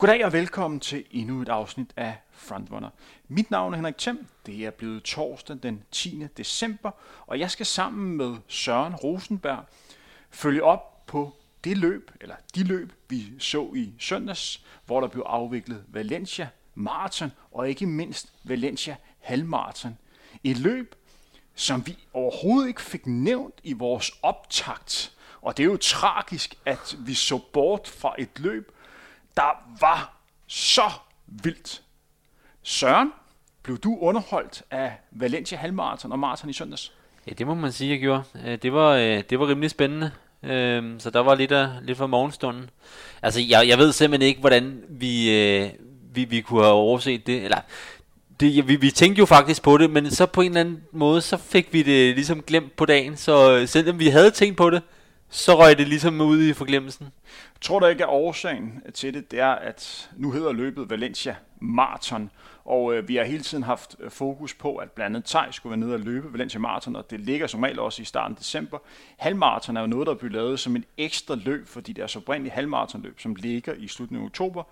Goddag og velkommen til endnu et afsnit af Frontrunner. Mit navn er Henrik Thiem. Det er blevet torsdag den 10. december, og jeg skal sammen med Søren Rosenberg følge op på det løb, eller de løb, vi så i søndags, hvor der blev afviklet Valencia Marathon og ikke mindst Valencia Halvmarathon. Et løb, som vi overhovedet ikke fik nævnt i vores optakt. Og det er jo tragisk, at vi så bort fra et løb, der var så vildt. Søren, blev du underholdt af Valencia Halvmarathon og Marathon i søndags? Ja, det må man sige, jeg gjorde. Øh, det var, øh, det var rimelig spændende. Øhm, så der var lidt, af, lidt for morgenstunden. Altså, jeg, jeg ved simpelthen ikke, hvordan vi, øh, vi, vi kunne have overset det. Eller, det, vi, vi tænkte jo faktisk på det, men så på en eller anden måde, så fik vi det ligesom glemt på dagen. Så øh, selvom vi havde tænkt på det, så røg det ligesom ud i forglemmelsen. Tror du ikke, at årsagen til det, det er, at nu hedder løbet Valencia Marathon, og øh, vi har hele tiden haft øh, fokus på, at blandt andet Thaj skulle være nede og løbe Valencia Marathon, og det ligger som regel også i starten af december. Halvmarathon er jo noget, der bliver lavet som en ekstra løb, fordi det er så oprindeligt halvmarathonløb, som ligger i slutningen af oktober,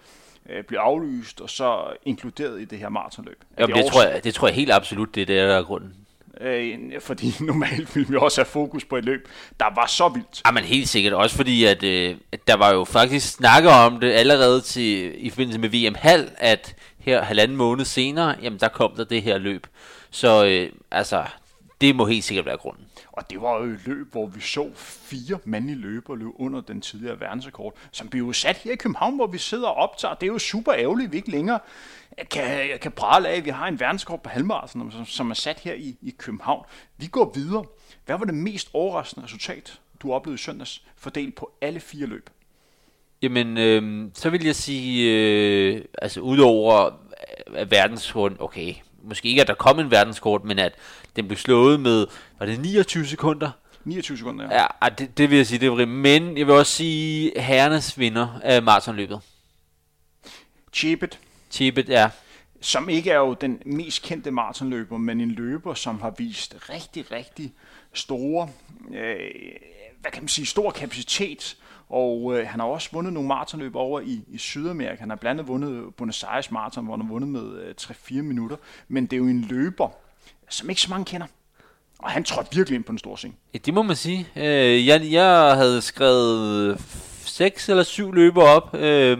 øh, bliver aflyst og så inkluderet i det her maratonløb. Jamen, det, det, tror jeg, det tror jeg helt absolut, det er der, der er grunden. Øh, fordi normalt ville vi også have fokus på et løb, der var så vildt. Jamen helt sikkert, også fordi at, øh, der var jo faktisk snakker om det allerede til, i forbindelse med VM Hal, at her halvanden måned senere, jamen der kom der det her løb. Så øh, altså, det må helt sikkert være grunden. Og det var jo et løb, hvor vi så fire mandlige løbere løbe under den tidligere verdensrekord, som blev jo sat her i København, hvor vi sidder og optager. Det er jo super ærgerligt, at vi ikke længere kan, kan prale af, at vi har en verdenskort på halvmarathon, som, som er sat her i, i København. Vi går videre. Hvad var det mest overraskende resultat, du oplevede i søndags, fordelt på alle fire løb? Jamen, øh, så vil jeg sige, øh, altså udover at verdenskort, okay, måske ikke at der kom en verdenskort, men at den blev slået med, var det 29 sekunder? 29 sekunder, ja. Ja, det, det vil jeg sige, det var Men jeg vil også sige, herrenes vinder af maratonløbet. Chebet. Chebet, ja. Som ikke er jo den mest kendte maratonløber, men en løber, som har vist rigtig, rigtig store, øh, hvad kan man sige, stor kapacitet, og øh, han har også vundet nogle maratonløb over i, i Sydamerika. Han har blandt andet vundet Buenos Aires Marathon, hvor han har vundet med øh, 3-4 minutter. Men det er jo en løber, som ikke så mange kender. Og han trådte virkelig ind på den store scene. Ja, det må man sige. Øh, jeg, jeg havde skrevet seks eller syv løber op øh,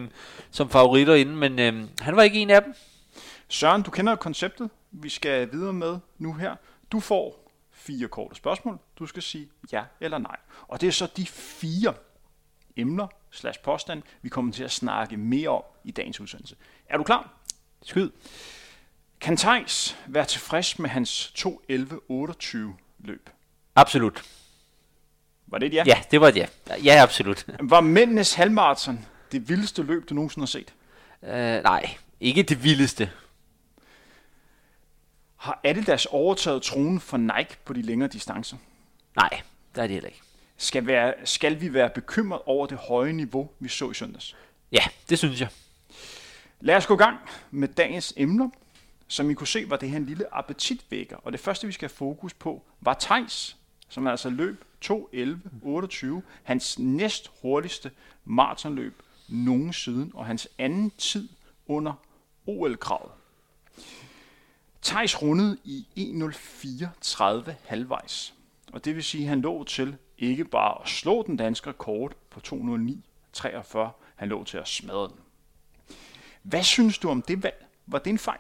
som favoritter inden, men øh, han var ikke en af dem. Søren, du kender konceptet, vi skal videre med nu her. Du får fire korte spørgsmål. Du skal sige ja eller nej. Og det er så de fire emner slash påstand, vi kommer til at snakke mere om i dagens udsendelse. Er du klar? Skyd. Kan Thijs være tilfreds med hans 2.11.28 løb? Absolut. Var det et ja? Ja, det var et ja. Ja, absolut. Var mændenes halvmarathon det vildeste løb, du nogensinde har set? Uh, nej, ikke det vildeste. Har Adidas overtaget tronen for Nike på de længere distancer? Nej, der er det heller ikke. Skal, være, skal vi være bekymret over det høje niveau, vi så i søndags? Ja, det synes jeg. Lad os gå i gang med dagens emner. Som I kunne se, var det her en lille appetitvækker. Og det første, vi skal have fokus på, var Tejs, som altså løb 2.11.28. Hans næst hurtigste maratonløb nogensinde, og hans anden tid under OL-kravet. Tejs rundede i 1.04.30 halvvejs. Og det vil sige, at han lå til ikke bare at slå den danske rekord på 209.43, han lå til at smadre den. Hvad synes du om det valg? Var det en fejl?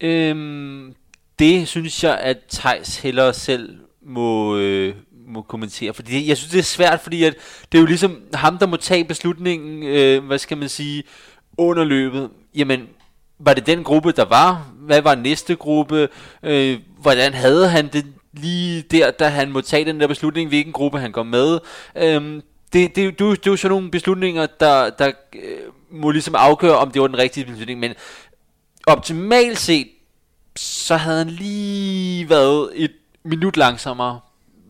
Øhm, det synes jeg, at Tejs heller selv må, øh, må kommentere. Fordi jeg synes, det er svært, fordi at det er jo ligesom ham, der må tage beslutningen, øh, hvad skal man sige, under løbet. Jamen, var det den gruppe, der var? Hvad var næste gruppe? Øh, hvordan havde han det lige der, da han må tage den der beslutning, hvilken gruppe han går med? Øhm, det, det, det, det, det er jo sådan nogle beslutninger, der, der øh, må ligesom afgøre, om det var den rigtige beslutning. Men optimalt set, så havde han lige været et minut langsommere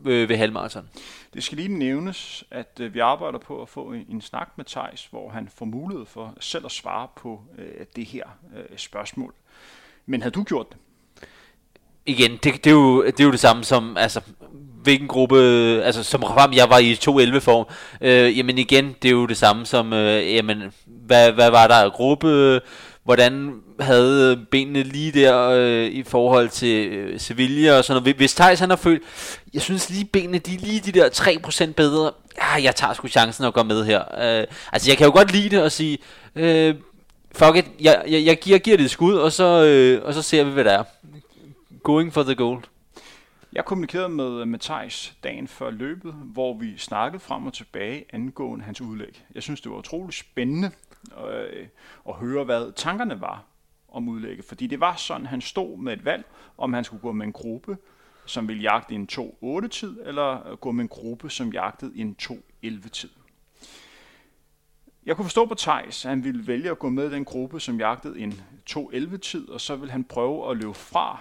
øh, ved halvmarathon. Det skal lige nævnes, at øh, vi arbejder på at få en, en snak med Tejs, hvor han får mulighed for selv at svare på øh, det her øh, spørgsmål. Men havde du gjort det? Igen, det, det, er jo, det er jo det samme som, altså, hvilken gruppe, altså som Rafam, jeg var i 2.11 form, øh, jamen igen, det er jo det samme som, øh, jamen, hvad, hvad var der af gruppe, hvordan havde benene lige der øh, i forhold til øh, Sevilla og sådan noget. Hvis Thijs han har følt, jeg synes lige benene, de er lige de der 3% bedre. Ja, jeg tager sgu chancen at gå med her. Øh, altså jeg kan jo godt lide det og sige, øh, fuck it, jeg, jeg, jeg, giver, jeg giver det et skud, og så, øh, og så ser vi, hvad der er. Going for the gold. Jeg kommunikerede med, øh, med Thijs dagen før løbet, hvor vi snakkede frem og tilbage angående hans udlæg. Jeg synes, det var utroligt spændende øh, at høre, hvad tankerne var om udlægget. Fordi det var sådan, han stod med et valg, om han skulle gå med en gruppe, som ville jagte en 2-8-tid, eller øh, gå med en gruppe, som jagtede en 2-11-tid. Jeg kunne forstå på Thijs, at han ville vælge at gå med i den gruppe, som jagtede en 2-11-tid, og så ville han prøve at løbe fra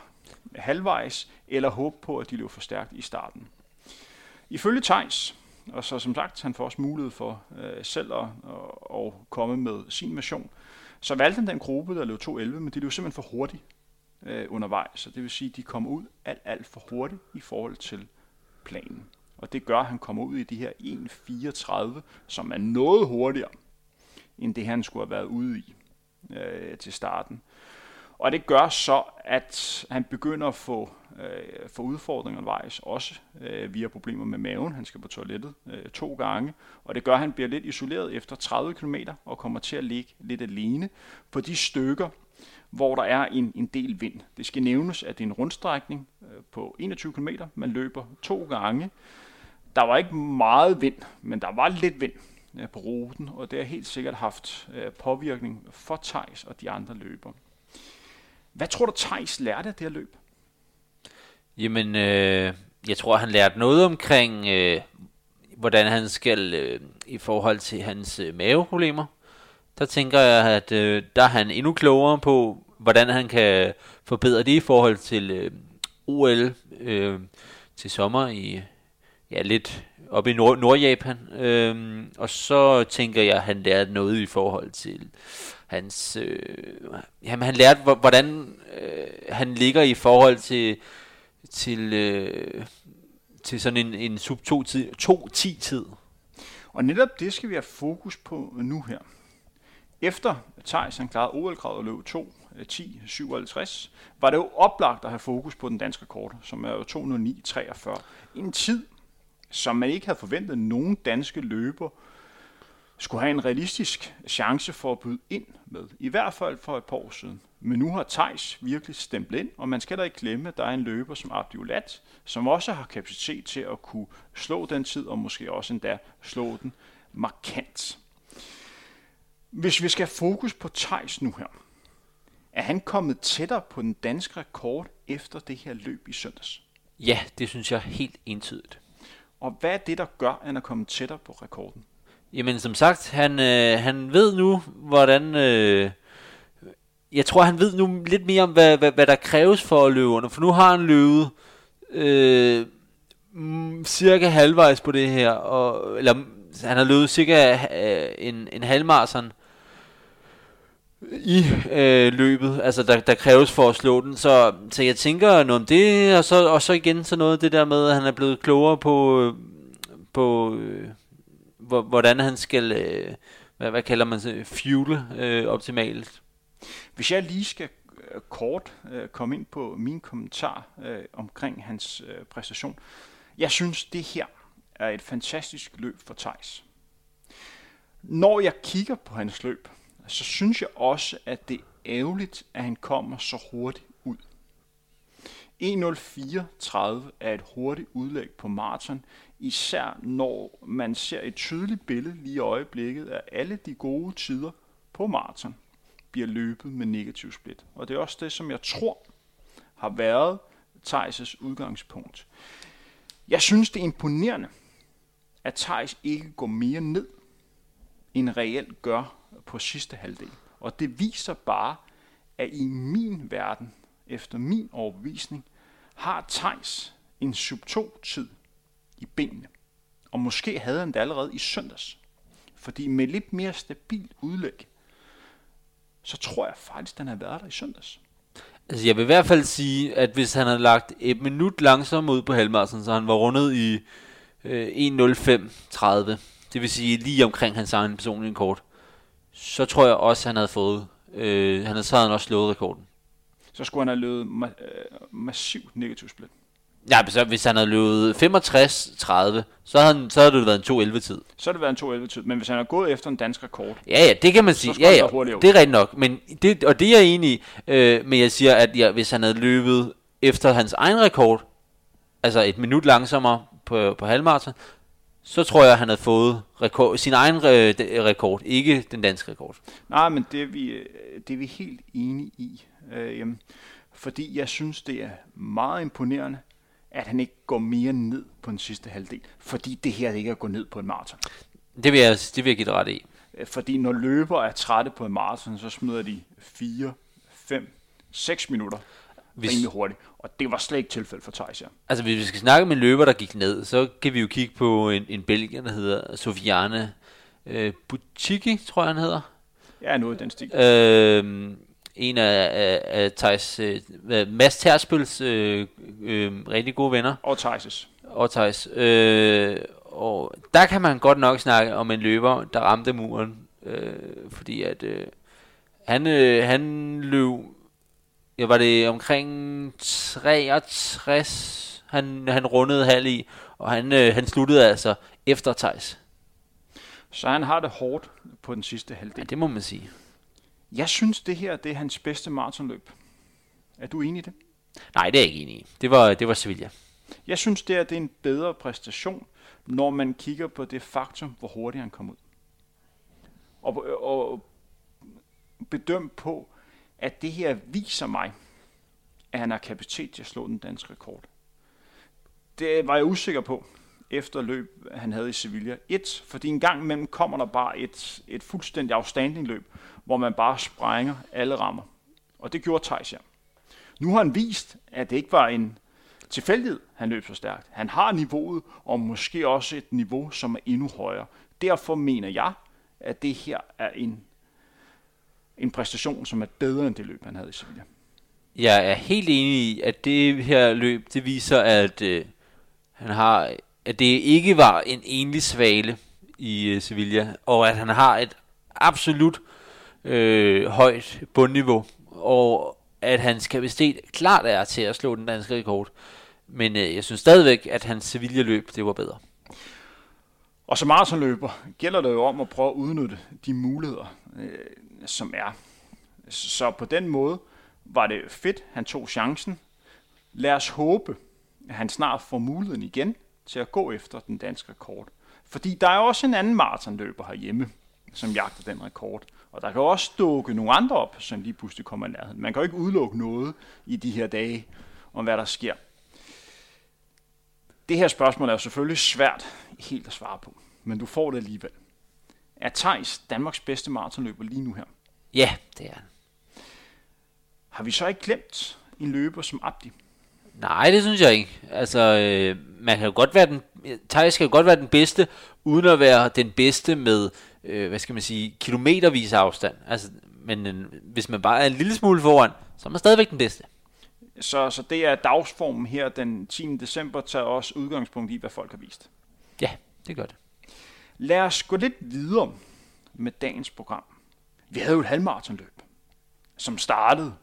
halvvejs, eller håbe på, at de løb for stærkt i starten. Ifølge Tejs, og så som sagt, han får også mulighed for øh, selv at, at, at komme med sin mission, så valgte han den gruppe, der løb 2.11, men de løb simpelthen for hurtigt øh, undervejs. Så det vil sige, at de kom ud alt, alt for hurtigt i forhold til planen. Og det gør, at han kommer ud i de her 1.34, som er noget hurtigere, end det han skulle have været ude i øh, til starten. Og det gør så, at han begynder at få, øh, få udfordringer undervejs, også øh, via problemer med maven. Han skal på toilettet øh, to gange, og det gør, at han bliver lidt isoleret efter 30 km og kommer til at ligge lidt alene på de stykker, hvor der er en, en del vind. Det skal nævnes, at det er en rundstrækning øh, på 21 km. Man løber to gange. Der var ikke meget vind, men der var lidt vind øh, på ruten, og det har helt sikkert haft øh, påvirkning for Tejs og de andre løbere. Hvad tror du, Thijs lærte af det her løb? Jamen, øh, jeg tror, han lærte noget omkring, øh, hvordan han skal øh, i forhold til hans øh, maveproblemer. Der tænker jeg, at øh, der er han endnu klogere på, hvordan han kan forbedre det i forhold til øh, OL øh, til sommer i ja, lidt op i Nord- Nordjapan. Øh, og så tænker jeg, at han lærte noget i forhold til hans, øh, jamen han lærte, hvordan øh, han ligger i forhold til, til, øh, til sådan en, en sub 2-10 tid. Og netop det skal vi have fokus på nu her. Efter Thijs han klarede OL-kravet og løb 2 10 57, var det jo oplagt at have fokus på den danske rekord, som er jo 209.43. En tid, som man ikke havde forventet nogen danske løber skulle have en realistisk chance for at byde ind med. I hvert fald for et par år siden. Men nu har Tejs virkelig stemplet ind, og man skal da ikke glemme, at der er en løber som Abdiolat, som også har kapacitet til at kunne slå den tid, og måske også endda slå den markant. Hvis vi skal have fokus på Tejs nu her, er han kommet tættere på den danske rekord efter det her løb i søndags? Ja, det synes jeg helt entydigt. Og hvad er det, der gør, at han er kommet tættere på rekorden? Jamen som sagt, han, øh, han ved nu, hvordan... Øh, jeg tror, han ved nu lidt mere om, hvad, hvad, hvad der kræves for at løbe under. For nu har han løbet øh, mm, cirka halvvejs på det her. Og, eller han har løbet cirka øh, en, en halvmarsen i øh, løbet, altså der, der kræves for at slå den. Så, så jeg tænker noget om det, og så, og så igen så noget af det der med, at han er blevet klogere på, øh, på øh, hvordan han skal, øh, hvad, hvad kalder man det, fuel øh, optimalt. Hvis jeg lige skal øh, kort øh, komme ind på min kommentar øh, omkring hans øh, præstation. Jeg synes, det her er et fantastisk løb for Tejs. Når jeg kigger på hans løb, så synes jeg også, at det er ærgerligt, at han kommer så hurtigt ud. 1.04.30 er et hurtigt udlæg på maraton, især når man ser et tydeligt billede lige i øjeblikket af alle de gode tider på maraton bliver løbet med negativ split. Og det er også det, som jeg tror har været Thijs' udgangspunkt. Jeg synes, det er imponerende, at Thijs ikke går mere ned, end reelt gør på sidste halvdel. Og det viser bare, at i min verden, efter min overbevisning, har Thijs en sub 2 tid i benene. Og måske havde han det allerede i søndags. Fordi med lidt mere stabil udlæg, så tror jeg faktisk, den har været der i søndags. Altså, jeg vil i hvert fald sige, at hvis han havde lagt et minut langsomt ud på halvmarathon, så han var rundet i øh, 1.05.30, det vil sige lige omkring hans egen personlige kort, så tror jeg også, han havde fået, øh, han havde, så havde han også slået rekorden. Så skulle han have løbet ma- øh, massivt negativ split. Ja, så hvis han havde løbet 65-30, så havde, han, så havde det været en 2.11 tid. Så har det været en 2.11 tid. Men hvis han har gået efter en dansk rekord, Ja, ja, det kan man sige. Ja, ja, det er rigtigt nok. Men det, og det er jeg enig i. Øh, men jeg siger, at ja, hvis han havde løbet efter hans egen rekord, altså et minut langsommere på, på halvmarathon, så tror jeg, at han havde fået rekord, sin egen øh, de- rekord, ikke den danske rekord. Nej, men det er vi, øh, det er vi helt enige i. Øh, jamen, fordi jeg synes, det er meget imponerende, at han ikke går mere ned på den sidste halvdel. Fordi det her ikke er at gå ned på en maraton. Det vil jeg, det vil jeg give dig ret i. Øh, Fordi når løber er trætte på en maraton, så smider de 4, 5, 6 minutter Hvis- rimelig hurtigt. Og det var slet ikke tilfældet for Thijs her. Altså, hvis vi skal snakke med en løber, der gik ned, så kan vi jo kigge på en, en belgier, der hedder Sofiane øh, Butchiki, tror jeg, han hedder. Ja, noget i den stil. Øh, en af, af, af Thijs, øh, Mads Terspøls øh, øh, rigtig gode venner, Og Thijs' og Thijs. Øh, og der kan man godt nok snakke om en løber, der ramte muren, øh, fordi at øh, han, øh, han løb, ja, var det omkring 63, han, han rundede halv i, og han, øh, han sluttede altså efter Thijs. Så han har det hårdt på den sidste Ja, halvdel. det må man sige. Jeg synes, det her det er hans bedste maratonløb. Er du enig i det? Nej, det er jeg ikke enig i. Det var, det var Sevilla. Jeg synes, det, er, det er en bedre præstation, når man kigger på det faktum, hvor hurtigt han kom ud. Og, og bedøm på, at det her viser mig, at han har kapacitet til at slå den danske rekord. Det var jeg usikker på, efter løb, han havde i Sevilla. Et, fordi en gang imellem kommer der bare et, et fuldstændig afstanding løb, hvor man bare sprænger alle rammer. Og det gjorde Thijs ja. Nu har han vist, at det ikke var en tilfældighed, han løb så stærkt. Han har niveauet, og måske også et niveau, som er endnu højere. Derfor mener jeg, at det her er en, en præstation, som er bedre end det løb, han havde i Sevilla. Jeg er helt enig i, at det her løb, det viser, at øh, han har, at det ikke var en enlig svale i øh, Sevilla, og at han har et absolut øh, højt bundniveau, og at hans kapacitet klart er til at slå den danske rekord. Men øh, jeg synes stadigvæk, at hans Sevilla-løb, det var bedre. Og som maratonløber gælder det jo om at prøve at udnytte de muligheder, øh, som er. Så på den måde var det fedt, han tog chancen. Lad os håbe, at han snart får muligheden igen til at gå efter den danske rekord. Fordi der er også en anden maratonløber herhjemme, som jagter den rekord. Og der kan også dukke nogle andre op, som lige pludselig kommer i nærheden. Man kan jo ikke udelukke noget i de her dage, om hvad der sker. Det her spørgsmål er jo selvfølgelig svært helt at svare på, men du får det alligevel. Er Thijs Danmarks bedste maratonløber lige nu her? Ja, det er han. Har vi så ikke glemt en løber som Abdi? Nej, det synes jeg ikke. Altså, øh, man kan jo godt være den, Thijs kan jo godt være den bedste, uden at være den bedste med, øh, hvad skal man sige, kilometervis afstand. Altså, men øh, hvis man bare er en lille smule foran, så er man stadigvæk den bedste. Så, så det er dagsformen her den 10. december, tager også udgangspunkt i, hvad folk har vist. Ja, det gør det. Lad os gå lidt videre med dagens program. Vi havde jo et halvmaratonløb, som startede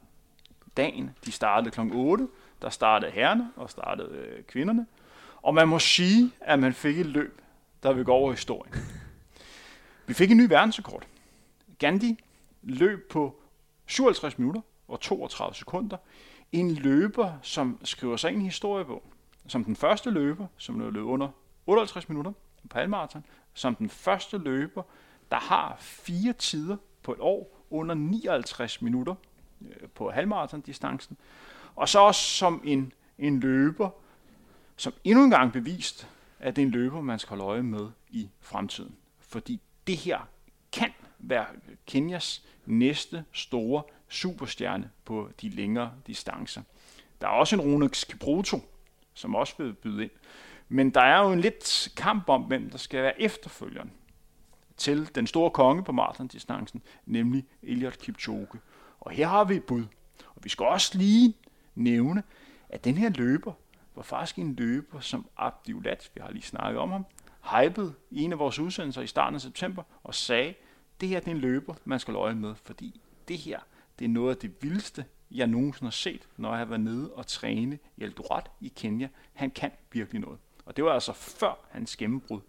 dagen. De startede kl. 8. Der startede herrene og startede øh, kvinderne. Og man må sige, at man fik et løb, der vil gå over historien. Vi fik en ny verdensrekord. Gandhi løb på 57 minutter og 32 sekunder. En løber, som skriver sig ind i historiebog. Som den første løber, som løb under 58 minutter på halvmarathon. Som den første løber, der har fire tider på et år under 59 minutter øh, på halvmarathon-distancen. Og så også som en, en løber, som endnu en gang bevist, at det er en løber, man skal holde øje med i fremtiden. Fordi det her kan være Kenyas næste store superstjerne på de længere distancer. Der er også en Rune Kipruto, som også vil byde ind. Men der er jo en lidt kamp om, hvem der skal være efterfølgeren til den store konge på maratondistancen, nemlig Elliot Kipchoge. Og her har vi et bud. Og vi skal også lige nævne, at den her løber var faktisk en løber, som Abdiulat, vi har lige snakket om ham, hypede i en af vores udsendelser i starten af september og sagde, det her det er en løber, man skal øje med, fordi det her det er noget af det vildeste, jeg nogensinde har set, når jeg har været nede og træne i Eldoret i Kenya. Han kan virkelig noget. Og det var altså før hans gennembrud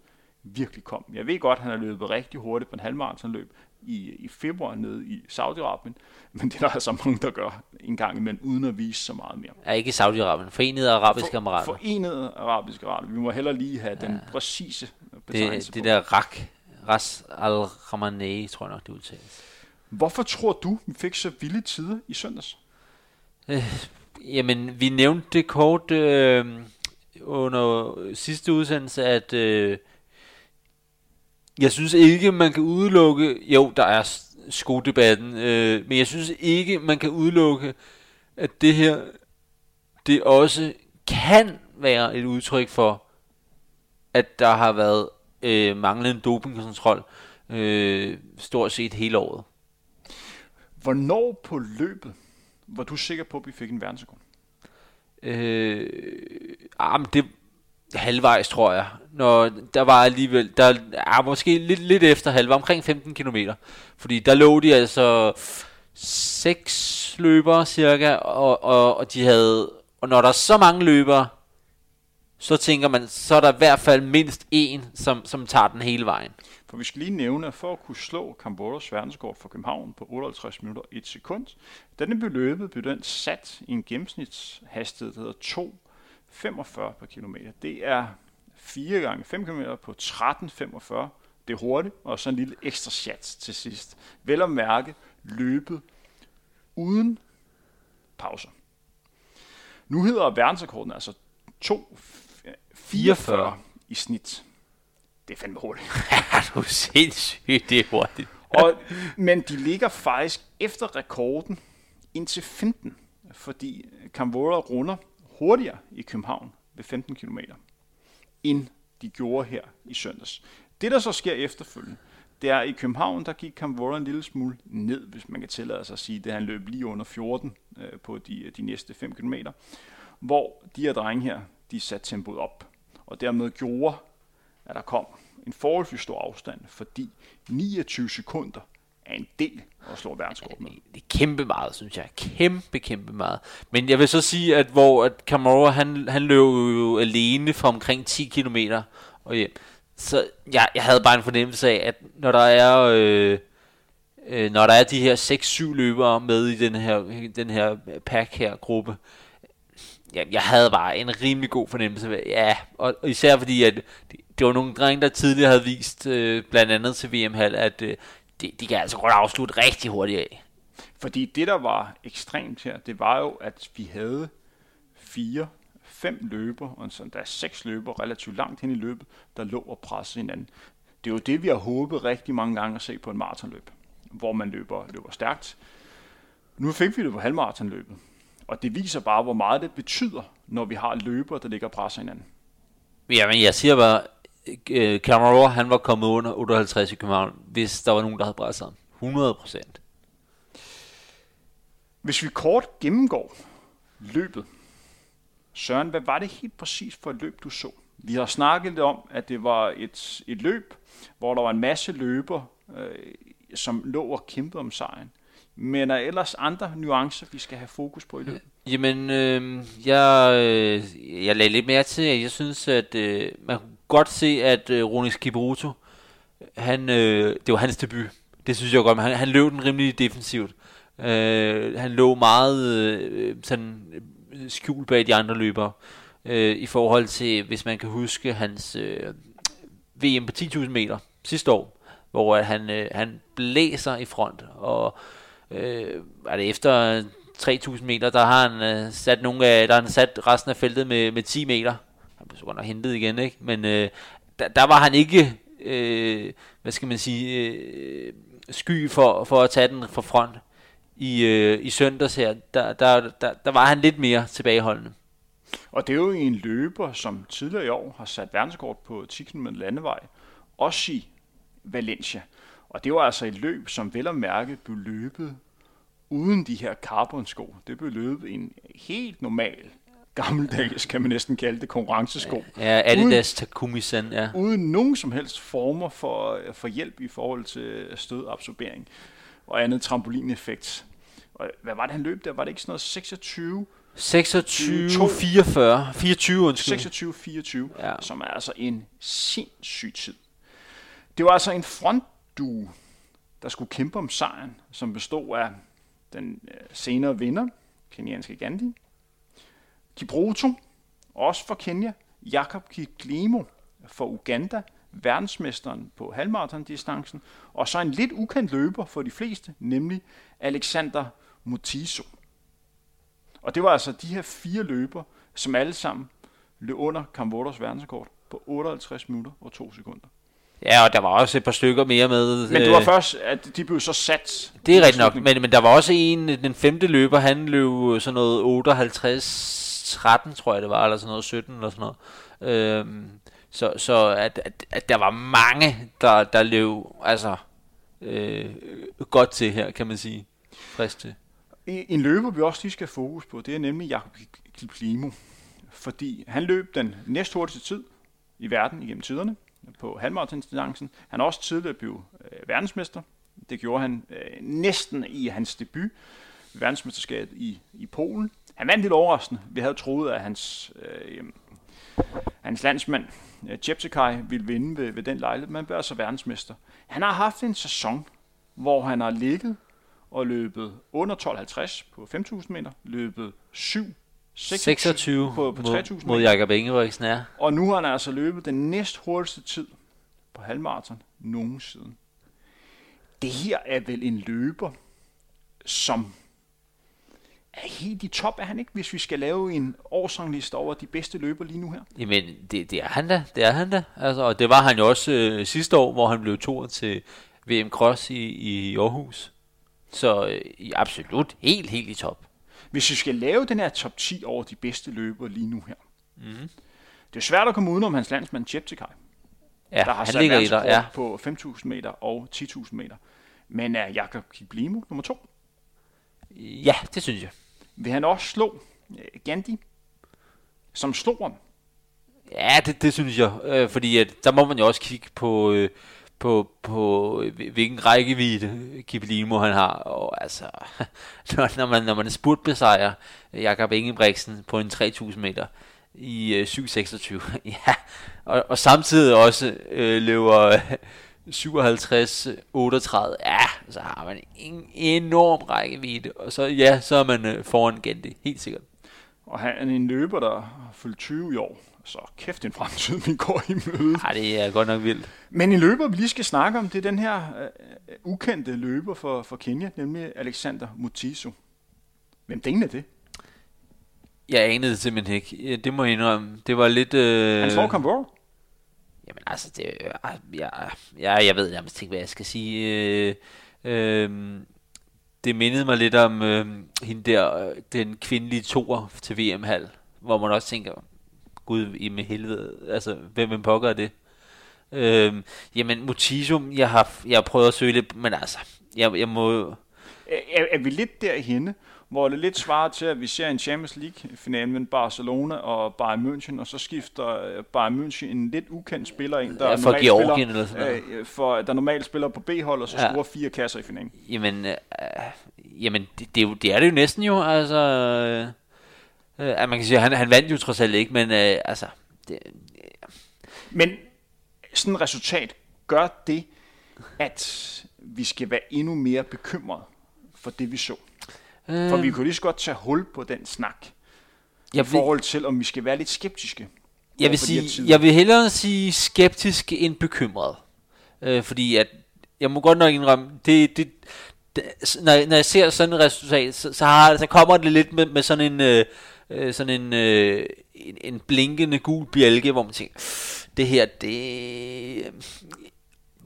virkelig kom. Jeg ved godt, at han har løbet rigtig hurtigt på en halvmaratonløb i, i februar nede i Saudi-Arabien, men det er der altså mange, der gør en gang imellem, uden at vise så meget mere. Ja, ikke Saudi-Arabien. Forenede Arabiske For, Emirater. Forenede Arabiske Emirater. Vi må heller lige have ja. den præcise betegnelse Det, det på. der Rak, Ras al Ramanei, tror jeg nok, det udtales. Hvorfor tror du, vi fik så vilde tider i søndags? Jamen, vi nævnte det kort øh, under sidste udsendelse, at øh, jeg synes ikke, man kan udelukke, jo, der er skodebatten, øh, men jeg synes ikke, man kan udelukke, at det her, det også kan være et udtryk for, at der har været øh, manglende dopingkontrol øh, stort set hele året. Hvornår på løbet var du sikker på, at vi fik en verdensrekord? Øh, ah, men det halvvejs, tror jeg. Når der var alligevel, der er måske lidt, lidt efter halv, omkring 15 km. Fordi der lå de altså seks løbere cirka, og, og, og de havde, og når der er så mange løbere, så tænker man, så er der i hvert fald mindst en, som, som tager den hele vejen. For vi skal lige nævne, at for at kunne slå Camboros verdenskort for København på 58 minutter og 1 sekund, da den blev løbet, blev den sat i en gennemsnitshastighed, der hedder 2,45 per kilometer. Det er 4 gange 5 km på 13,45. Det er hurtigt, og så en lille ekstra chat til sidst. Vel at mærke løbet uden pauser. Nu hedder verdensrekorden altså 2,44 i snit. Det er fandme hurtigt. Ja, du er sindssygt, det er hurtigt. Og, men de ligger faktisk efter rekorden indtil 15, fordi Camvora runder hurtigere i København ved 15 km, end de gjorde her i søndags. Det, der så sker efterfølgende, det er, at i København, der gik Camvora en lille smule ned, hvis man kan tillade sig at sige det. Han løb lige under 14 øh, på de, øh, de næste 5 km, hvor de her drenge her, de satte tempoet op, og dermed gjorde, at der kom en forholdsvis stor afstand, fordi 29 sekunder er en del at slå verdensrekord med. Det er kæmpe meget, synes jeg. Kæmpe, kæmpe meget. Men jeg vil så sige, at hvor at Camaro, han, han løb jo alene fra omkring 10 km og hjem. Så jeg, jeg havde bare en fornemmelse af, at når der er... Øh, øh, når der er de her 6-7 løbere med i den her, den her pack her gruppe, jeg, jeg havde bare en rimelig god fornemmelse af, ja, og, og især fordi, at det, det var nogle drenge, der tidligere havde vist, øh, blandt andet til VM-hal, at øh, de, de kan altså godt afslutte rigtig hurtigt af. Fordi det, der var ekstremt her, det var jo, at vi havde fire, fem løber, og sådan, der er seks løber relativt langt hen i løbet, der lå og pressede hinanden. Det er jo det, vi har håbet rigtig mange gange at se på en maratonløb, hvor man løber, løber stærkt. Nu fik vi det på halvmaratonløbet, og det viser bare, hvor meget det betyder, når vi har løber, der ligger og presser hinanden. Jamen, jeg siger bare, øh, Camaro, han var kommet under 58 i København, hvis der var nogen, der havde presset ham. 100 procent. Hvis vi kort gennemgår løbet, Søren, hvad var det helt præcis for et løb, du så? Vi har snakket lidt om, at det var et, et løb, hvor der var en masse løber, øh, som lå og kæmpede om sejren. Men er ellers andre nuancer, vi skal have fokus på i løbet? Jamen, øh, jeg, øh, jeg lagde lidt mere til, at jeg synes, at øh, man kunne godt se, at øh, Ronis Kiburuto, han, øh, det var hans debut. Det synes jeg godt, men han, han løb den rimelig defensivt. Øh, han lå meget øh, sådan øh, skjult bag de andre løbere. Øh, I forhold til, hvis man kan huske hans øh, VM på 10.000 meter sidste år, hvor at han, øh, han blæser i front, og øh, er det efter 3.000 meter, der har han øh, sat nogle af, der har han sat resten af feltet med, med 10 meter. Så godt nok hentet igen, ikke? Men øh, der, der var han ikke, øh, hvad skal man sige, øh, sky for, for at tage den fra front. I, øh, i søndags her, der, der, der, der var han lidt mere tilbageholdende. Og det er jo en løber, som tidligere i år har sat verdenskort på 10 km landevej, også i Valencia. Og det var altså et løb, som vel og mærke blev løbet uden de her carbon-sko. Det blev løbet en helt normal, gammeldags, kan man næsten kalde det, konkurrencesko. Ja, Adidas Takumi-san, ja. Uden nogen som helst former for, for hjælp i forhold til stødabsorbering og andet trampolineffekt. Og hvad var det, han løb der? Var det ikke sådan noget 26? 26, 44, 24, undskyld. 26, 24, Ja. som er altså en sindssyg tid. Det var altså en frontdue, der skulle kæmpe om sejren, som bestod af den øh, senere vinder, kenyanske Gandhi, Kibroto, også for Kenya, Jakob Kiklimo for Uganda, verdensmesteren på halvmarathon-distancen, og så en lidt ukendt løber for de fleste, nemlig Alexander Mutiso. Og det var altså de her fire løber, som alle sammen løb under Kamvodos verdensrekord på 58 minutter og 2 sekunder. Ja, og der var også et par stykker mere med. Men det var øh, først, at de blev så sat. Det er rigtigt nok, men, men der var også en, den femte løber, han løb sådan noget 58, 13 tror jeg det var, eller sådan noget 17 eller sådan noget. Øhm, så så at, at, at der var mange, der, der løb altså, øh, godt til her, kan man sige. Frist til. En løber, vi også lige skal fokus på, det er nemlig Jakob Kiplimo. Fordi han løb den næsthurtigste tid i verden igennem tiderne på halvmarathondistancen. Han er også tidligere blevet øh, verdensmester. Det gjorde han øh, næsten i hans debut verdensmesterskabet i, i Polen. Han vandt lidt overraskende. Vi havde troet, at hans, øh, hans landsmand øh, Jepsekai ville vinde ved, ved den lejlighed, men blev altså verdensmester. Han har haft en sæson, hvor han har ligget og løbet under 12.50 på 5.000 meter, løbet 7 26 på, på 3.000 mod, mod Jakob Ingebrigtsen er. og nu har han altså løbet den næst hurtigste tid på halvmarathon nogensinde. Det her er vel en løber, som er helt i top, er han ikke, hvis vi skal lave en årsrangliste over de bedste løber lige nu her? Jamen, det, det er han da, det er han da. Altså, og det var han jo også øh, sidste år, hvor han blev toer til VM Cross i, i Aarhus. Så øh, absolut helt, helt i top. Hvis vi skal lave den her top 10 over de bedste løbere lige nu her, Mm. det er svært at komme udenom hans landsmand Jeptekai, Ja, der har han ligger i der, ja. på 5.000 meter og 10.000 meter. Men er Jakob Kiplimo nummer to? Ja, det synes jeg. Vil han også slå øh, Gandhi, som slog ham? Ja, det, det synes jeg. Øh, fordi at, der må man jo også kigge på, øh, på, på øh, hvilken rækkevidde Kiplimo han har. Og altså, når, man, når man er spurtbesejrer Jakob Ingebrigtsen på en 3000 meter i øh, 7.26, ja, og, og samtidig også øh, løber øh, 57-38, ja, så har man en enorm rækkevidde, og så ja, så er man øh, foran Gandhi, helt sikkert. Og han er en løber, der har fyldt 20 i år. Så kæft en fremtid, vi går i møde. Ej, det er godt nok vildt. Men en løber, vi lige skal snakke om, det er den her øh, ukendte løber for, for Kenya, nemlig Alexander Mutiso. Hvem dængende er det? Jeg anede det simpelthen ikke. Ja, Det må jeg indrømme. Det var lidt... Øh... Han slår Kamvor. Jamen altså, det, øh, ah, jeg, jeg, jeg ved nærmest ikke, hvad jeg skal sige. Øh, øh, det mindede mig lidt om øh, hende der, øh, den kvindelige toer til VM-hal, hvor man også tænker, gud i med helvede, altså, hvem, hvem pokker er det? Øh, jamen, Mutisum, jeg har, jeg har prøvet at søge lidt, men altså, jeg, jeg må... Er, er vi lidt derhenne, hvor det lidt svarer til, at vi ser en Champions League-finale mellem Barcelona og Bayern München, og så skifter øh, Bayern München en lidt ukendt spiller ind, der Ja, fra normalt Georgien spiller, eller sådan noget. øh, for, der normalt spiller på B-hold, og så Ja. scorer fire kasser i finalen. Jamen, øh, jamen det, det, er jo, det er det jo næsten jo, altså... Øh, øh, at man kan sige, han, han vandt jo trods alt ikke, men øh, altså... Det, Men sådan et resultat gør det, at vi skal være endnu mere bekymrede for det, vi så. Øh, For vi kunne lige så godt tage hul på den snak, i jeg, vil, forhold til, om vi skal være lidt skeptiske. jeg, vil sige, jeg vil hellere sige skeptisk end bekymret. Øh, fordi at, jeg må godt nok indrømme, det, det, det når, jeg- når jeg ser sådan et resultat, så, så, har, så kommer det lidt med, med sådan en... Øh, øh, sådan en, øh, en, en blinkende gul bjælke, hvor man tænker, det her, det...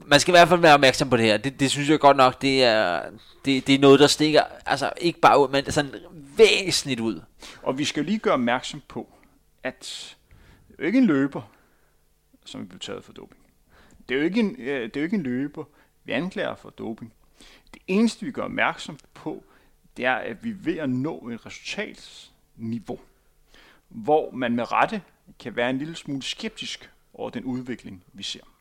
Man skal i hvert fald være opmærksom på det her. Det, det synes jeg godt nok, det er, det, det er noget, der stikker, altså ikke bare ud, men sådan væsentligt ud. Og vi skal lige gøre opmærksom på, at det er jo ikke en løber, som er blevet taget for doping. Det er jo ikke en, øh, det er jo ikke en løber, vi anklager for doping. Det eneste, vi gør opmærksom på, det er, at vi er ved at nå et resultatsniveau, hvor man med rette kan være en lille smule skeptisk over den udvikling, vi ser.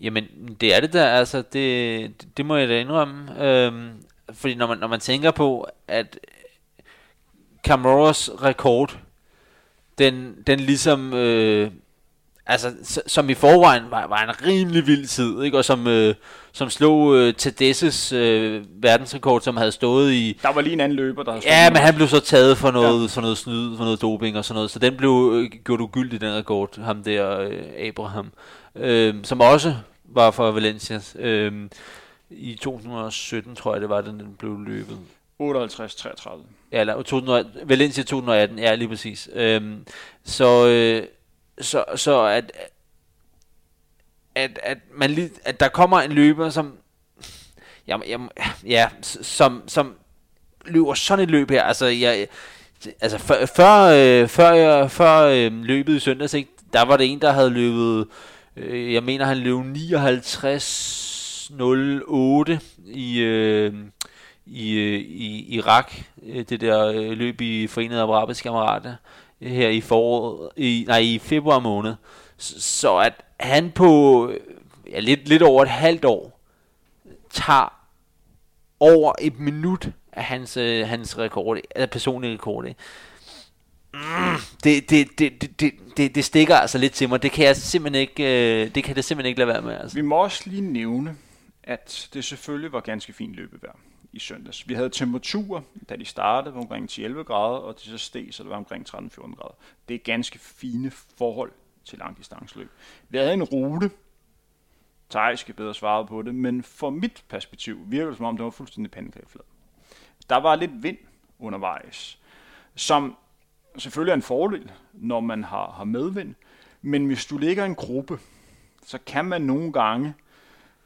Jamen, det er det der, altså, det, det må jeg da indrømme. Øhm, fordi når man, når man tænker på, at Camaros rekord, den, den ligesom, øh, altså, som i forvejen var, var en rimelig vild tid, ikke? og som, øh, som slog øh, Tedesses øh, verdensrekord, som havde stået i... Der var lige en anden løber, der havde Ja, men han blev så taget for noget, ja. for noget snyd, for noget doping og sådan noget, så den blev øh, gjort ugyldig, den rekord, ham der, øh, Abraham, øh, som også var for Valencia. Øh, I 2017, tror jeg, det var, den blev løbet. 58-33. Ja, eller 2000, Valencia 2018, ja, lige præcis. Øhm, så, øh, så, så at, at, at, man lige, at der kommer en løber, som, jamen, ja, ja som, som løber sådan et løb her, altså, jeg, altså før, før, øh, før, før øh, løbet i søndags, ikke, der var det en, der havde løbet, øh, jeg mener, han løb 59.08 i, øh, i, øh, i Irak, øh, det der øh, løb i Forenede Arabiske Emirater her i foråret, i, nej, i februar måned. Så at han på ja, lidt, lidt over et halvt år tager over et minut af hans, øh, hans rekord, eller personlige rekord. Mm, det, det, det, det, det, det, det stikker altså lidt til mig. Det kan jeg simpelthen ikke, øh, det kan det simpelthen ikke lade være med. Altså. Vi må også lige nævne, at det selvfølgelig var ganske fint løbevejr i søndags. Vi havde temperaturer, da de startede, var omkring 10-11 grader, og de så steg, så det var omkring 13-14 grader. Det er ganske fine forhold til langdistanceløb. Vi havde en rute, Thaj skal bedre svare på det, men fra mit perspektiv virker det som om, det var fuldstændig pandekageflad. Der var lidt vind undervejs, som selvfølgelig er en fordel, når man har, har medvind, men hvis du ligger i en gruppe, så kan man nogle gange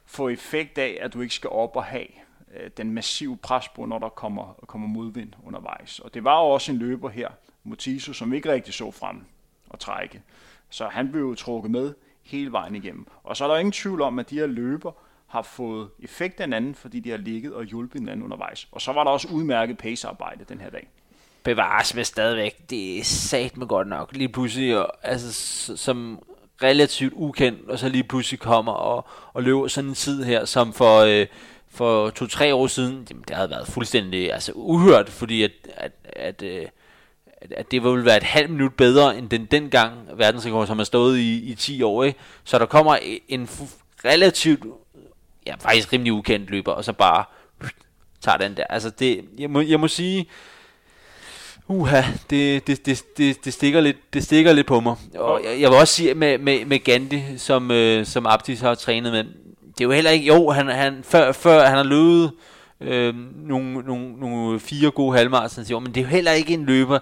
få effekt af, at du ikke skal op og have øh, den massive pres på, når der kommer, kommer modvind undervejs. Og det var jo også en løber her, Motiso, som ikke rigtig så frem og trække. Så han blev jo trukket med hele vejen igennem. Og så er der ingen tvivl om, at de her løber har fået effekt af hinanden, fordi de har ligget og hjulpet hinanden undervejs. Og så var der også udmærket pacearbejde den her dag. Bevares med stadigvæk. Det er sat med godt nok. Lige pludselig, altså, som relativt ukendt, og så lige pludselig kommer og, og løber sådan en tid her, som for, øh, for to-tre år siden, jamen, det havde været fuldstændig altså, uhørt, fordi at, at, at, øh, at, at det ville være et halvt minut bedre end den dengang verdensrekord, som har stået i, i 10 år. Ikke? Så der kommer en relativt, ja faktisk rimelig ukendt løber, og så bare tager den der. Altså det, jeg må, jeg må sige, Uha, det, det, det, det, det, stikker lidt, det stikker lidt på mig. Og jeg, jeg vil også sige med, med, med Gandhi, som, øh, som Abdis har trænet med, det er jo heller ikke, jo, han, han, før, før han har løbet øh, nogle, nogle, nogle fire gode halvmarathons men det er jo heller ikke en løber,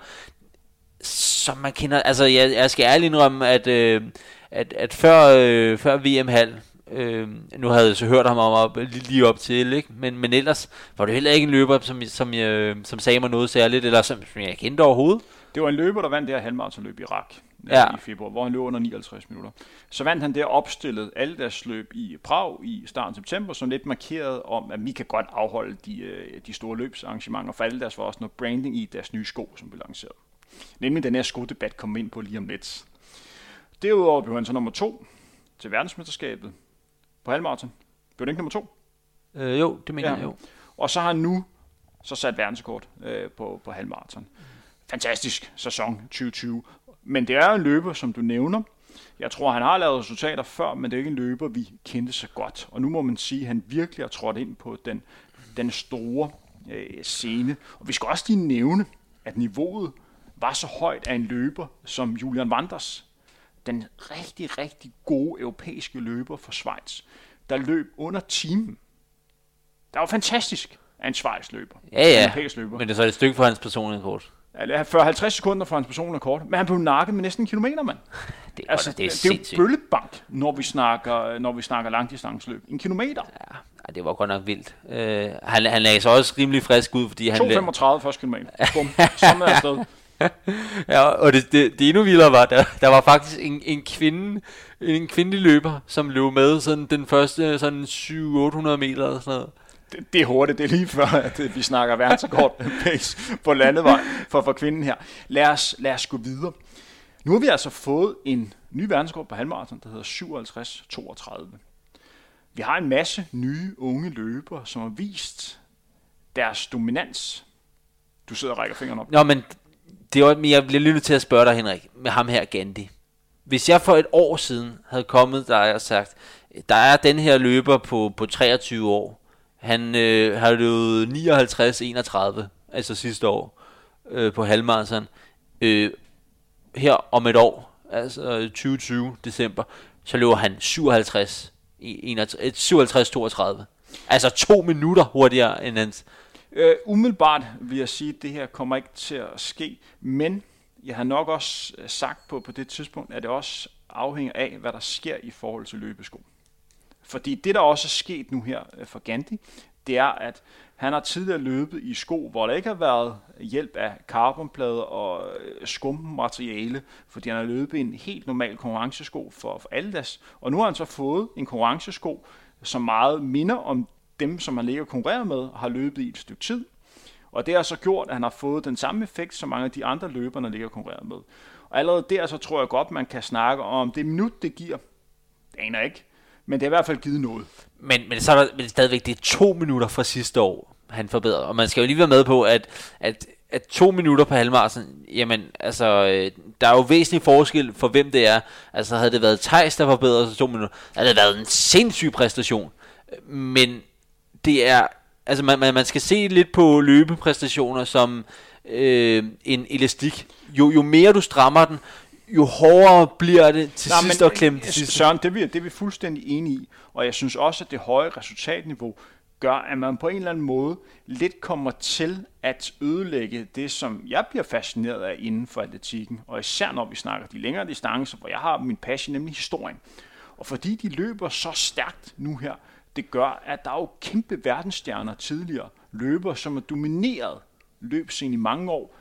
som man kender. Altså, jeg, jeg skal ærligt indrømme, at, øh, at, at før, øh, før VM-halv, øh, nu havde jeg så hørt ham om op, lige, lige op til, ikke? Men, men ellers var det heller ikke en løber, som, som, jeg, som sagde mig noget særligt, eller som, som jeg kendte overhovedet. Det var en løber, der vandt det her halvmarathonløb i Irak ja. i februar, hvor han løb under 59 minutter. Så vandt han der opstillet alle deres løb i Prag i starten af september, som lidt markeret om, at vi kan godt afholde de, øh, de store løbsarrangementer, for alle deres var også noget branding i deres nye sko, som blev lanceret. Nemlig den her skodebat kom ind på lige om lidt. Derudover blev han så nummer to til verdensmesterskabet på halvmarathon. Blev det ikke nummer to? Øh, jo, det mener ja. jeg jo. Og så har han nu så sat verdenskort øh, på, på halvmarathon. Fantastisk sæson 2020. Men det er en løber, som du nævner. Jeg tror, han har lavet resultater før, men det er ikke en løber, vi kendte så godt. Og nu må man sige, at han virkelig har trådt ind på den, den store øh, scene. Og vi skal også lige nævne, at niveauet var så højt af en løber som Julian Wanders. Den rigtig, rigtig gode europæiske løber for Schweiz, der løb under timen. Der var fantastisk af en Schweiz løber. Ja, ja. En løber. Men det er så et stykke for hans personlige kort. Ja, 40-50 sekunder for hans personlige kort, men han blev nakket med næsten en kilometer, mand. Det, altså, det, er, det er jo bøllebank, når vi snakker, når vi snakker langdistanceløb. En kilometer. Ja, det var godt nok vildt. Uh, han, han lagde sig også rimelig frisk ud, fordi han... 2,35 første kilometer. Bum, sådan er afsted. ja, og det, det, det endnu vildere var, der, der var faktisk en, en kvinde, en kvindelig løber, som løb med sådan den første sådan 700-800 meter eller sådan noget det, det er hurtigt. Det er lige før, at øh, vi snakker verdensrekord pace på landevej for, for kvinden her. Lad os, lad os gå videre. Nu har vi altså fået en ny verdensrekord på halvmarathon, der hedder 57-32. Vi har en masse nye unge løbere, som har vist deres dominans. Du sidder og rækker fingrene op. Nå, men det var, jeg bliver lige nødt til at spørge dig, Henrik, med ham her, Gandhi. Hvis jeg for et år siden havde kommet der og sagt, der er den her løber på, på 23 år, han øh, har løbet 59-31, altså sidste år, øh, på halvmarathon. Øh, her om et år, altså 2020 december, så løber han 57 57-32. Altså to minutter hurtigere end hans. Øh, umiddelbart vil jeg sige, at det her kommer ikke til at ske, men jeg har nok også øh, sagt på, på det tidspunkt, at det også afhænger af, hvad der sker i forhold til løbesko. Fordi det, der også er sket nu her øh, for Gandhi, det er, at han har tidligere løbet i sko, hvor der ikke har været hjælp af carbonplader og øh, skummateriale, fordi han har løbet en helt normal konkurrencesko for, for Adidas. Og nu har han så fået en konkurrencesko, som meget minder om dem, som han ligger og konkurrerer med, har løbet i et stykke tid. Og det har så gjort, at han har fået den samme effekt, som mange af de andre løbere, han ligger og konkurrerer med. Og allerede der, så tror jeg godt, man kan snakke om det minut, det giver. Det aner ikke. Men det har i hvert fald givet noget. Men, men så er der men stadigvæk, det er to minutter fra sidste år, han forbedrer. Og man skal jo lige være med på, at, at, at to minutter på halvmarsen, jamen, altså, øh, der er jo væsentlig forskel for hvem det er. Altså, havde det været Thijs, der forbedrede sig to minutter, havde det været en sindssyg præstation. Men det er, altså, man, man, man skal se lidt på løbepræstationer som øh, en elastik. Jo, jo mere du strammer den, jo hårdere bliver det til Nej, sidst at klemme det sidste. Søren, det er, vi, det er vi fuldstændig enige i. Og jeg synes også, at det høje resultatniveau gør, at man på en eller anden måde lidt kommer til at ødelægge det, som jeg bliver fascineret af inden for atletikken. Og især når vi snakker de længere distancer, hvor jeg har min passion, nemlig historien. Og fordi de løber så stærkt nu her, det gør, at der er jo kæmpe verdensstjerner tidligere løber, som er domineret løbscenen i mange år,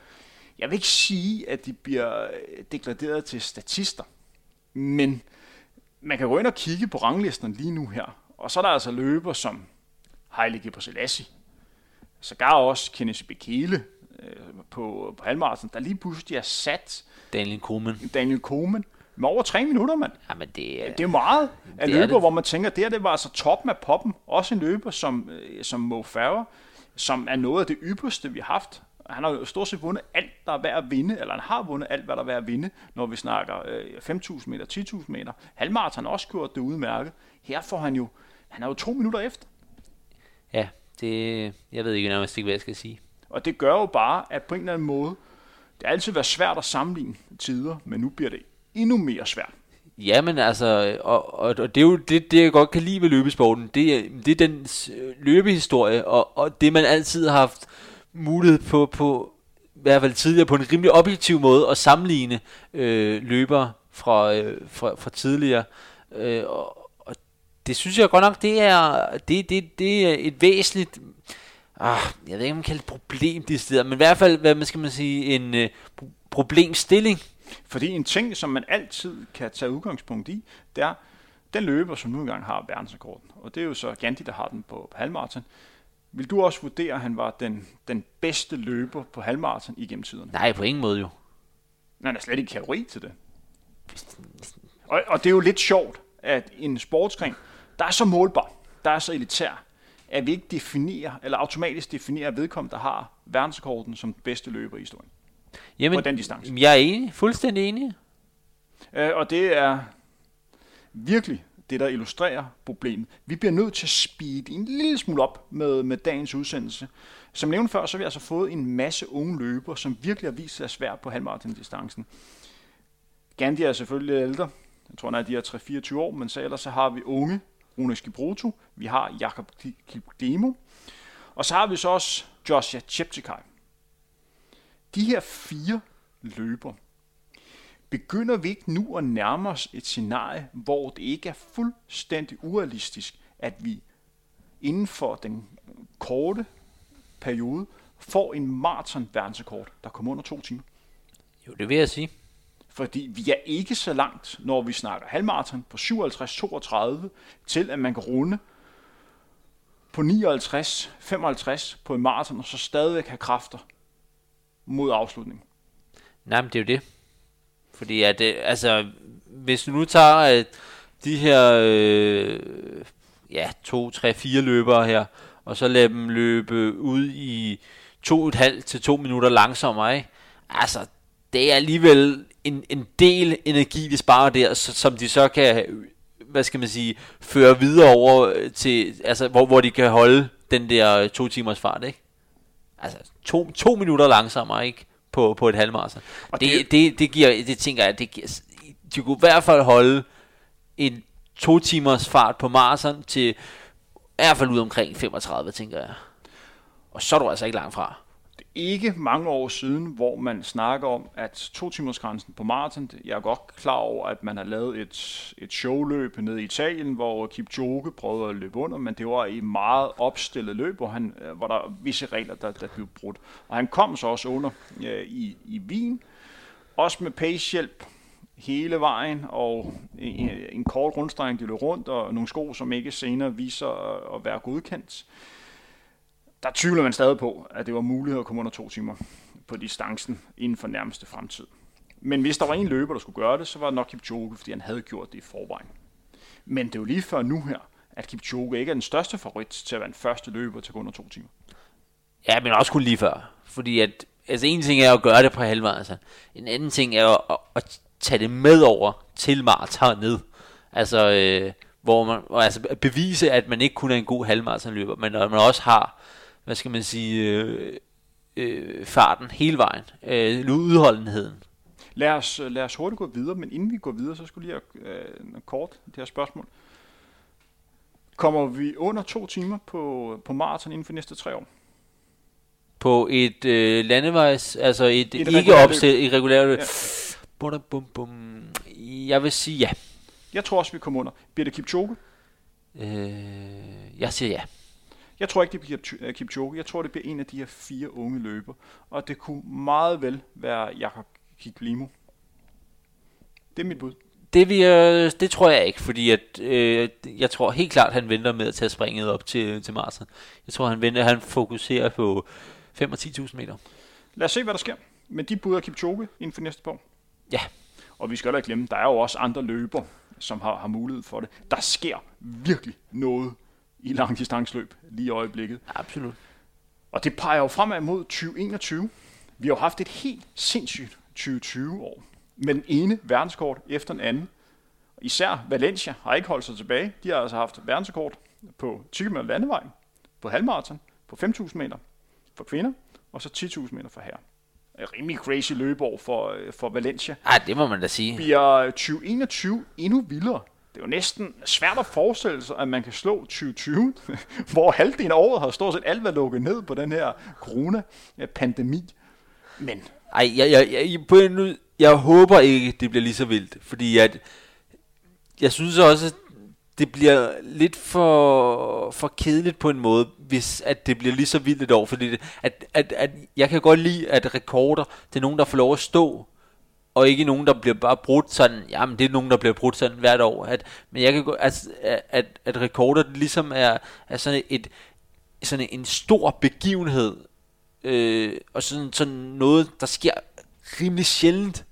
jeg vil ikke sige, at de bliver øh, degraderet til statister, men man kan gå ind og kigge på ranglisten lige nu her, og så er der altså løber som Haile Gebrselassie, sågar også Kenneth Bekele øh, på, på halvmarathon, der lige pludselig er sat Daniel Koeman. Daniel Koeman med over tre minutter, mand. Jamen, det, er, det er meget af løber, hvor man tænker, det her det var altså toppen af poppen. Også en løber som, øh, som Mo Farah, som er noget af det ypperste, vi har haft han har jo stort set vundet alt, der er værd at vinde, eller han har vundet alt, hvad der er værd at vinde, når vi snakker øh, 5.000 meter, 10.000 meter. Halvmarathon har også gjort det udmærket. Her får han jo, han er jo to minutter efter. Ja, det, jeg ved ikke nærmest ikke, hvad jeg skal sige. Og det gør jo bare, at på en eller anden måde, det har altid været svært at sammenligne tider, men nu bliver det endnu mere svært. Jamen altså, og, og, og det er jo det, det, jeg godt kan lide ved løbesporten, det er, det er den løbehistorie, og, og det man altid har haft mulighed på, på i hvert fald tidligere på en rimelig objektiv måde at sammenligne øh, løbere fra, øh, fra, fra tidligere. Øh, og, og det synes jeg godt nok, det er, det, det, det er et væsentligt, ah, jeg ved ikke, om man kalder det problem de steder, men i hvert fald, hvad man skal man sige, en øh, problemstilling. Fordi en ting, som man altid kan tage udgangspunkt i, det er, den løber, som nu engang har verdensrekorden, og det er jo så Gandhi, der har den på, på halvmarathon, vil du også vurdere, at han var den, den bedste løber på halvmarathon igennem tiden? Nej, på ingen måde jo. Nej, han er slet ikke kategori til det. Og, og det er jo lidt sjovt, at en sportsgren, der er så målbar, der er så elitær, at vi ikke definerer, eller automatisk definerer vedkommende, der har verdensrekorden som bedste løber i historien. Jamen, på den distance. Jeg er enig, fuldstændig enig. Øh, og det er virkelig det, der illustrerer problemet. Vi bliver nødt til at speede en lille smule op med, med dagens udsendelse. Som nævnt før, så har vi altså fået en masse unge løber, som virkelig har vist sig svært på halvmarathon-distancen. Gandhi er selvfølgelig ældre. Jeg tror, han er de her 3-24 år, men så ellers så har vi unge Rune Skibroto, vi har Jakob Kipdemo, og så har vi så også Joshua Cheptegei. De her fire løber, begynder vi ikke nu at nærme os et scenarie, hvor det ikke er fuldstændig urealistisk, at vi inden for den korte periode får en maraton verdensrekord, der kommer under to timer? Jo, det vil jeg sige. Fordi vi er ikke så langt, når vi snakker halvmaraton på 57-32, til at man kan runde på 59, 55 på en maraton, og så stadigvæk have kræfter mod afslutningen? Nej, men det er jo det. Fordi at, øh, altså, hvis du nu tager øh, de her, øh, ja, to, tre, fire løbere her, og så lader dem løbe ud i to og et halvt til to minutter langsommere, ikke? Altså, det er alligevel en, en del energi, de sparer der, så, som de så kan, hvad skal man sige, føre videre over øh, til, altså, hvor, hvor de kan holde den der øh, to timers fart, ikke? Altså, to, to minutter langsommere, ikke? På, på et halvmarathon. Det, det, det, det, giver, det tænker jeg, det giver, de kunne i hvert fald holde en to timers fart på maraton til i hvert fald ud omkring 35, tænker jeg. Og så er du altså ikke langt fra. Ikke mange år siden, hvor man snakker om, at to timers grænsen på maraton, jeg er godt klar over, at man har lavet et, et showløb ned i Italien, hvor Kipchoge prøvede at løbe under, men det var i meget opstillet løb, hvor, han, øh, hvor der var visse regler, der, der blev brudt. Og han kom så også under øh, i, i Wien, også med pacehjælp, hele vejen, og en, en kort rundstrækning, de løb rundt, og nogle sko, som ikke senere viser at være godkendt. Der tvivler man stadig på, at det var muligt at komme under to timer på distancen inden for nærmeste fremtid. Men hvis der var en løber, der skulle gøre det, så var det nok Kipchoge, fordi han havde gjort det i forvejen. Men det er jo lige før nu her, at Kipchoge ikke er den største favorit til at være den første løber til at gå under to timer. Ja, men også kun lige før. Fordi at, altså en ting er at gøre det på halvvejen. Altså. En anden ting er at, at, at tage det med over til maraton ned. Altså, øh, hvor man altså bevise, at man ikke kun er en god halvmaratonløber, men at man også har, hvad skal man sige, øh, øh, farten hele vejen, øh, udholdenheden. Lad os, lad os hurtigt gå videre, men inden vi går videre, så skulle lige have øh, kort det her spørgsmål. Kommer vi under to timer på, på maraton inden for næste tre år? På et øh, landevejs, altså et, et ikke opstillet, irregulært løb. Ja. Bum, bum, bum. Jeg vil sige ja. Jeg tror også, vi kommer under. Det Kipchoge? Øh, jeg siger ja. Jeg tror ikke, det bliver øh, Kipchoge. Jeg tror, det bliver en af de her fire unge løber. Og det kunne meget vel være Jakob Kiklimo. Det er mit bud. Det, vi, øh, det tror jeg ikke, fordi at, øh, jeg tror helt klart, han venter med at tage springet op til, til Marsen. Jeg tror, han venter, han fokuserer på 5 og 10.000 meter. Lad os se, hvad der sker. Men de bud er Kipchoge inden for næste år. Ja. Og vi skal da glemme, der er jo også andre løber, som har, har mulighed for det. Der sker virkelig noget i langdistansløb lige i øjeblikket. Absolut. Og det peger jo fremad mod 2021. Vi har jo haft et helt sindssygt 2020 år. Med den ene verdenskort efter den anden. Især Valencia har ikke holdt sig tilbage. De har altså haft verdenskort på 10 km landevej, på halvmarathon, på 5.000 meter for kvinder, og så 10.000 meter for herrer rimelig crazy løbeår for, øh, for Valencia. Ej, det må man da sige. Bliver 2021 endnu vildere? Det er jo næsten svært at forestille sig, at man kan slå 2020, hvor halvdelen af året har stort set alt været lukket ned på den her corona-pandemi. Men... Ej, jeg, jeg, jeg, på en, jeg håber ikke, det bliver lige så vildt, fordi at, jeg synes også, at det bliver lidt for, for kedeligt på en måde, hvis at det bliver lige så vildt et år, fordi det, at, at, at jeg kan godt lide, at rekorder, det er nogen, der får lov at stå, og ikke nogen, der bliver bare brudt sådan, jamen det er nogen, der bliver brudt sådan hvert år, at, men jeg kan gå, altså, at, at, at rekorder det ligesom er, er sådan et, sådan en stor begivenhed, øh, og sådan, sådan noget, der sker rimelig sjældent,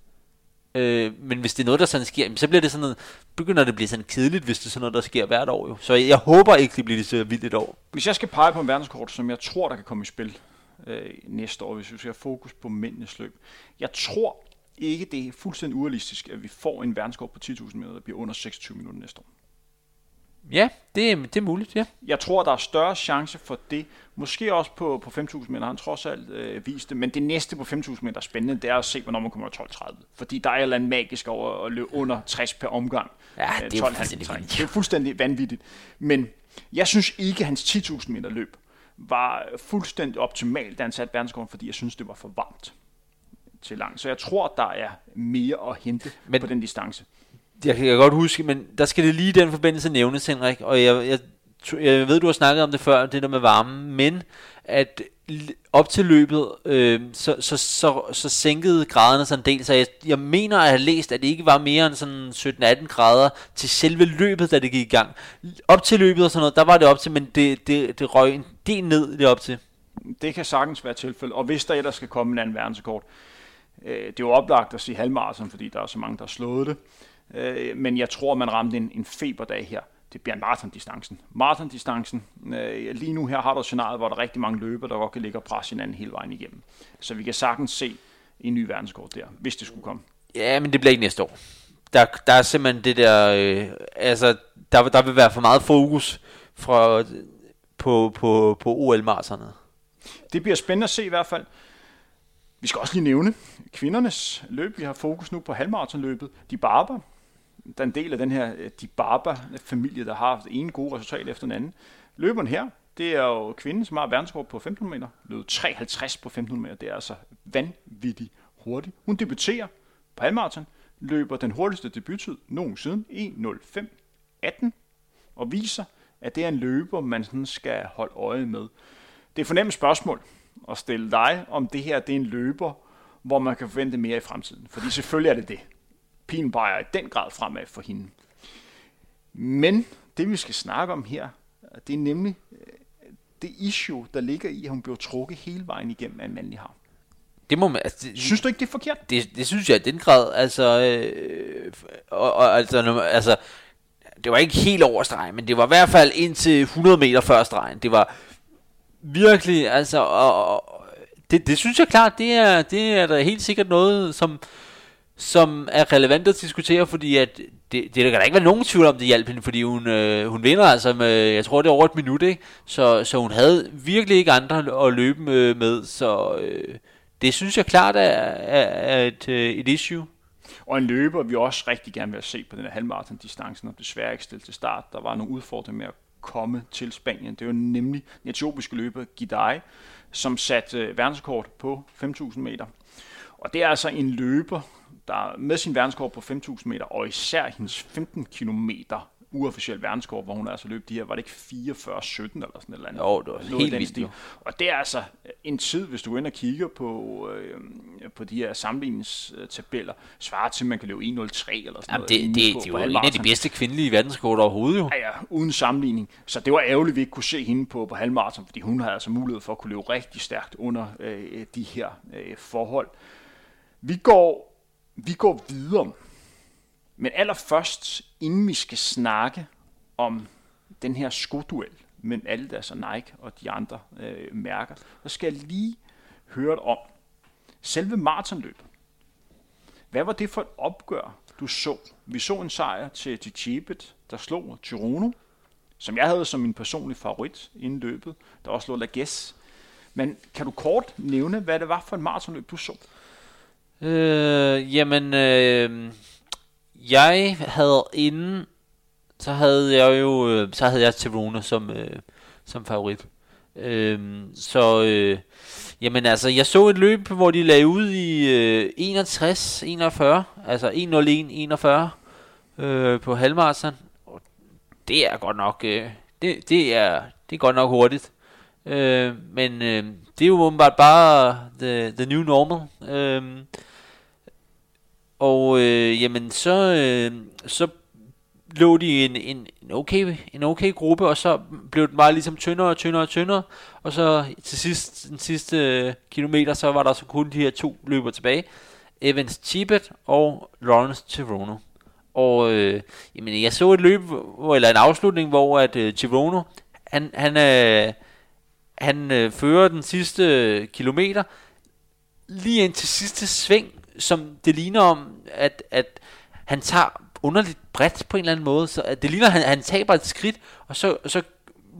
Øh, men hvis det er noget, der sådan sker, så bliver det sådan noget, begynder det at blive sådan kedeligt, hvis det er sådan noget, der sker hvert år. Jo. Så jeg håber ikke, det bliver det så vildt et år. Hvis jeg skal pege på en verdenskort, som jeg tror, der kan komme i spil øh, næste år, hvis vi skal have fokus på mændenes løb. Jeg tror ikke, det er fuldstændig urealistisk, at vi får en verdenskort på 10.000 meter, der bliver under 26 minutter næste år. Ja, det, er, det er muligt, ja. Jeg tror, der er større chance for det. Måske også på, på 5.000 meter, han trods alt øh, vist det. Men det næste på 5.000 meter er spændende, det er at se, hvornår man kommer 12.30. Fordi der er et eller andet magisk over at løbe under 60 per omgang. Ja, det er, 12, fuldstændig vanvittigt. det er fuldstændig vanvittigt. Men jeg synes ikke, at hans 10.000 meter løb var fuldstændig optimalt, da han satte verdenskort, fordi jeg synes, det var for varmt til langt. Så jeg tror, der er mere at hente Men, på den distance jeg kan godt huske, men der skal det lige i den forbindelse nævnes, Henrik, og jeg, jeg, jeg ved, du har snakket om det før, det der med varme, men at op til løbet, øh, så, så, så, så sænkede graderne sig en del, så jeg, jeg mener at have læst, at det ikke var mere end sådan 17-18 grader til selve løbet, da det gik i gang. Op til løbet og sådan noget, der var det op til, men det, det, det røg en del ned det op til. Det kan sagtens være tilfældet, og hvis der ellers skal komme en anden verdensrekord, øh, det er jo oplagt at sige halvmarathon, fordi der er så mange, der har slået det, øh, men jeg tror, man ramte en, en feberdag her det bliver maratondistancen. Maratondistancen, øh, lige nu her har du et scenarie, hvor der er rigtig mange løber, der godt kan ligge og presse hinanden hele vejen igennem. Så vi kan sagtens se en ny verdenskort der, hvis det skulle komme. Ja, men det bliver ikke næste år. Der, der er simpelthen det der, øh, altså, der, der vil være for meget fokus fra, på, på, på ol maratonet Det bliver spændende at se i hvert fald. Vi skal også lige nævne kvindernes løb. Vi har fokus nu på halvmaratonløbet. De barber, der er en del af den her øh, de Barber-familie, der har haft en god resultat efter den anden. Løberen her, det er jo kvinden, som har verdensrekord på 1500 meter, løb 53 på 1500 meter. Det er altså vanvittigt hurtigt. Hun debuterer på halvmarathon, løber den hurtigste debuttid nogensinde, 1.05.18, og viser, at det er en løber, man sådan skal holde øje med. Det er et fornemt spørgsmål at stille dig, om det her det er en løber, hvor man kan forvente mere i fremtiden. Fordi selvfølgelig er det det pilen peger i den grad fremad for hende. Men det vi skal snakke om her, det er nemlig øh, det issue, der ligger i, at hun bliver trukket hele vejen igennem af en mandlig har. Det må man, altså, det, synes du ikke, det er forkert? Det, det synes jeg i den grad, altså, øh, og, og, altså, når, altså, det var ikke helt over stregen, men det var i hvert fald ind til 100 meter før stregen. Det var virkelig, altså, og, og det, det synes jeg klart, det er, det er da helt sikkert noget, som, som er relevant at diskutere, fordi at det, det der kan da ikke være nogen tvivl om, det hjalp hende, fordi hun, øh, hun vinder altså med, jeg tror det er over et minut, ikke? Så, så hun havde virkelig ikke andre at løbe med, med så øh, det synes jeg klart er, er, er et, øh, et issue. Og en løber, vi også rigtig gerne vil se på den her halvmarathon-distancen, og desværre ikke stillet til start. Der var nogle udfordringer med at komme til Spanien. Det var nemlig den etiopiske løber Gidai, som satte øh, verdenskort på 5.000 meter. Og det er altså en løber, der med sin verdenskort på 5.000 meter, og især hendes 15 km uofficiel verdenskort, hvor hun altså løb de her, var det ikke 44-17 eller sådan et eller andet? Jo, det var helt vildt. Og det er altså en tid, hvis du går ind og kigger på, øh, på de her sammenligningstabeller, svarer til, at man kan løbe 1.03 eller sådan Jamen, noget. Det, det, det, det er jo en af de bedste kvindelige verdenskort overhovedet jo. Ja, ja, uden sammenligning. Så det var ærgerligt, at vi ikke kunne se hende på, på halvmarathon, fordi hun havde altså mulighed for at kunne løbe rigtig stærkt under øh, de her øh, forhold. Vi går vi går videre. Men allerførst, inden vi skal snakke om den her skoduel mellem Adidas og Nike og de andre øh, mærker, så skal jeg lige høre om selve maratonløbet. Hvad var det for et opgør, du så? Vi så en sejr til Tchibet, der slog Chirono, som jeg havde som min personlige favorit inden løbet, der også lå Lages. Men kan du kort nævne, hvad det var for et maratonløb, du så? Øh, jamen, øh, jeg havde inden, så havde jeg jo, øh, så havde jeg Tirona som, øh, som favorit. Øh, så, øh, jamen altså, jeg så et løb, hvor de lagde ud i øh, 61-41, altså 1.01-41 øh, på halvmarathon. Det er godt nok, øh, det, det, er, det er godt nok hurtigt. Øh, men øh, det er jo åbenbart bare the, the new normal. Øh, og øh, jamen, så, øh, så lå de en, en, en, okay, en okay gruppe, og så blev den bare ligesom tyndere og tyndere og tyndere, og så til sidst, den sidste øh, kilometer, så var der så kun de her to løber tilbage, Evans Chibet og Lawrence Tirono. Og øh, jamen, jeg så et løb, eller en afslutning, hvor at øh, Tirono, han, han, øh, han øh, fører den sidste øh, kilometer, lige ind til sidste sving, som det ligner om, at, at han tager underligt bredt på en eller anden måde. Så at det ligner, at han, han taber et skridt, og så, så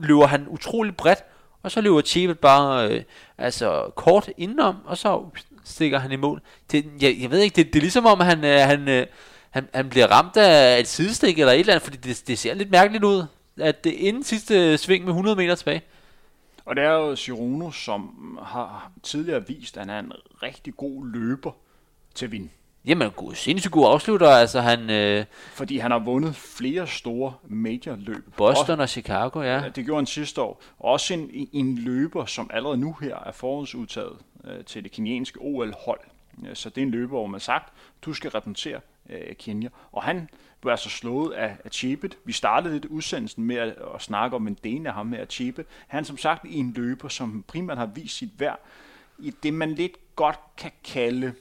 løber han utrolig bredt, og så løber Chibet bare øh, altså kort indenom, og så stikker han i mål. Det, jeg, jeg ved ikke, det, det er ligesom om, han, øh, han, øh, han, han bliver ramt af et sidestik eller et eller andet, fordi det, det ser lidt mærkeligt ud, at det inden sidste sving med 100 meter tilbage. Og det er jo Girono, som har tidligere vist, at han er en rigtig god løber til vind. Jamen, god, sindssygt god afslutter. Altså, han... Øh, Fordi han har vundet flere store major-løb. Boston og Chicago, ja. Det gjorde han sidste år. Og også en, en løber, som allerede nu her er forhåndsudtaget øh, til det kenyanske OL-hold. Så det er en løber, hvor man sagt, du skal repræsentere øh, Kenya. Og han blev altså slået af, af Chebet. Vi startede lidt udsendelsen med at, at snakke om en del af ham med at Chebet. Han som sagt en løber, som primært har vist sit værd i det, man lidt godt kan kalde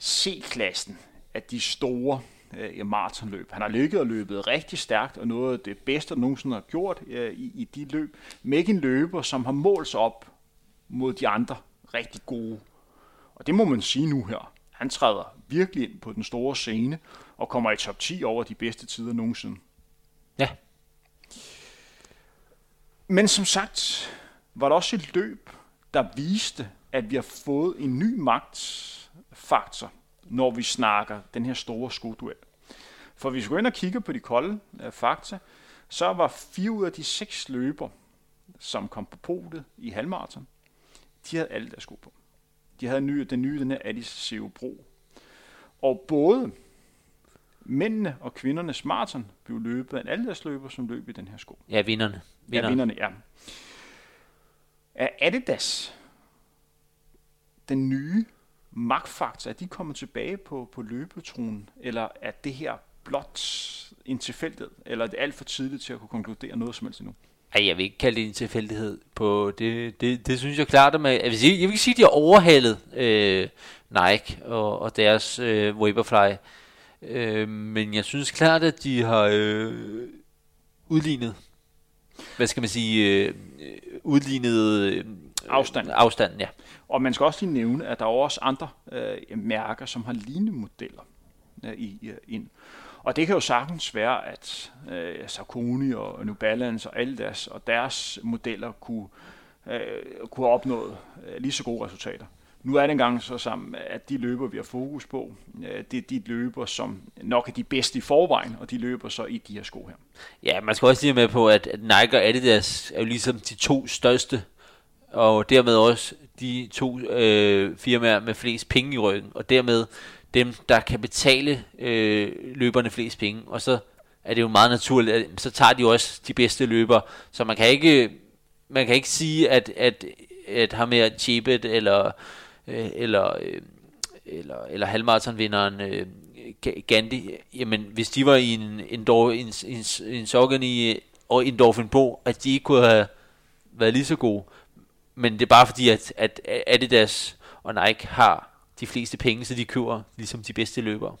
C-klassen af de store øh, maratonløb. Han har ligget og løbet rigtig stærkt, og noget af det bedste, der nogensinde har gjort øh, i, i de løb. Ikke en løber, som har målt sig op mod de andre rigtig gode. Og det må man sige nu her. Han træder virkelig ind på den store scene, og kommer i top 10 over de bedste tider nogensinde. Ja, Men som sagt, var der også et løb, der viste, at vi har fået en ny magtfaktor, når vi snakker den her store skoduel. For hvis vi går ind og kigger på de kolde øh, fakta, så var fire ud af de seks løber, som kom på podiet i halvmarathon, de havde alle deres sko på. De havde ny, den nye, den her Addis CO Pro. Og både mændene og kvindernes maraton blev løbet af en alle løber, som løb i den her sko. ja vinderne. Ja, vinderne, ja. Er Adidas den nye magtfaktor, er de kommet tilbage på, på løbetronen, eller er det her blot en tilfældighed, eller er det alt for tidligt til at kunne konkludere noget som helst endnu? Ej, jeg vil ikke kalde det en tilfældighed. På det, det, det synes jeg klart, at man, jeg, vil sige, jeg vil ikke sige, at de har overhalet øh, Nike og, og deres øh, Vaporfly. Øh, men jeg synes klart, at de har øh, udlignet, hvad skal man sige, øh, øh udlignet øh, Afstand. afstanden, ja. Og man skal også lige nævne, at der er også andre øh, mærker, som har lignende modeller øh, i, i, ind. Og det kan jo sagtens være, at øh, Saucony og New Balance og alle deres, og deres modeller kunne, øh, kunne have opnået øh, lige så gode resultater. Nu er det engang så sammen, at de løber, vi har fokus på, øh, det er de løber, som nok er de bedste i forvejen, og de løber så i de her sko her. Ja, man skal også lige med på, at, at Nike og Adidas er jo ligesom de to største, og dermed også de to øh, firmaer med flest penge i ryggen, og dermed dem, der kan betale øh, løberne flest penge, og så er det jo meget naturligt, at så tager de også de bedste løbere, så man kan ikke, man kan ikke sige, at, at, at ham her Chibet eller, øh, eller, øh, eller, eller halvmarathonvinderen øh, Gandhi, jamen hvis de var i en, en, en, en, en, en i, og en Dolphin at de ikke kunne have været lige så gode. Men det er bare fordi, at, at Adidas og Nike har de fleste penge, så de køber ligesom de bedste løbere.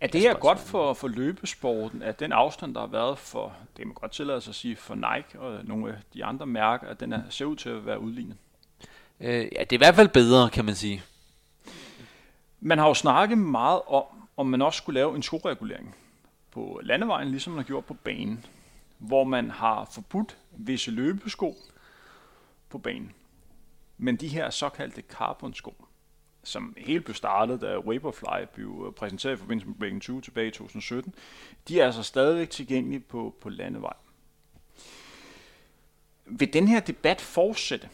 Er det her godt for, for løbesporten, at den afstand, der har været for, det må godt tillade sig at sige, for Nike og nogle af de andre mærker, at den er, ser ud til at være udlignet? Øh, ja, det er i hvert fald bedre, kan man sige. Man har jo snakket meget om, om man også skulle lave en skoregulering på landevejen, ligesom man har gjort på banen, hvor man har forbudt visse løbesko på banen. Men de her såkaldte carbon-sko, som helt blev startet, da Vaporfly blev øh, præsenteret i forbindelse med Breaking 20 tilbage i 2017, de er altså stadigvæk tilgængelige på, på landevej. Vil den her debat fortsætte,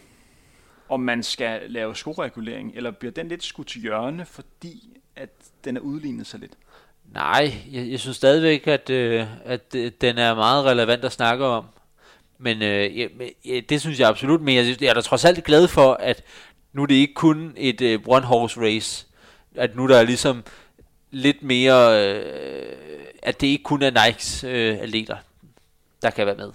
om man skal lave skoregulering, eller bliver den lidt skudt til hjørne, fordi at den er udlignet sig lidt? Nej, jeg, jeg synes stadigvæk, at, øh, at øh, den er meget relevant at snakke om. Men øh, ja, ja, det synes jeg absolut, men jeg, jeg er da trods alt glad for, at nu er det ikke kun et øh, one horse race. At nu der er ligesom lidt mere, øh, at det ikke kun er Nikes øh, atleter, der kan være med.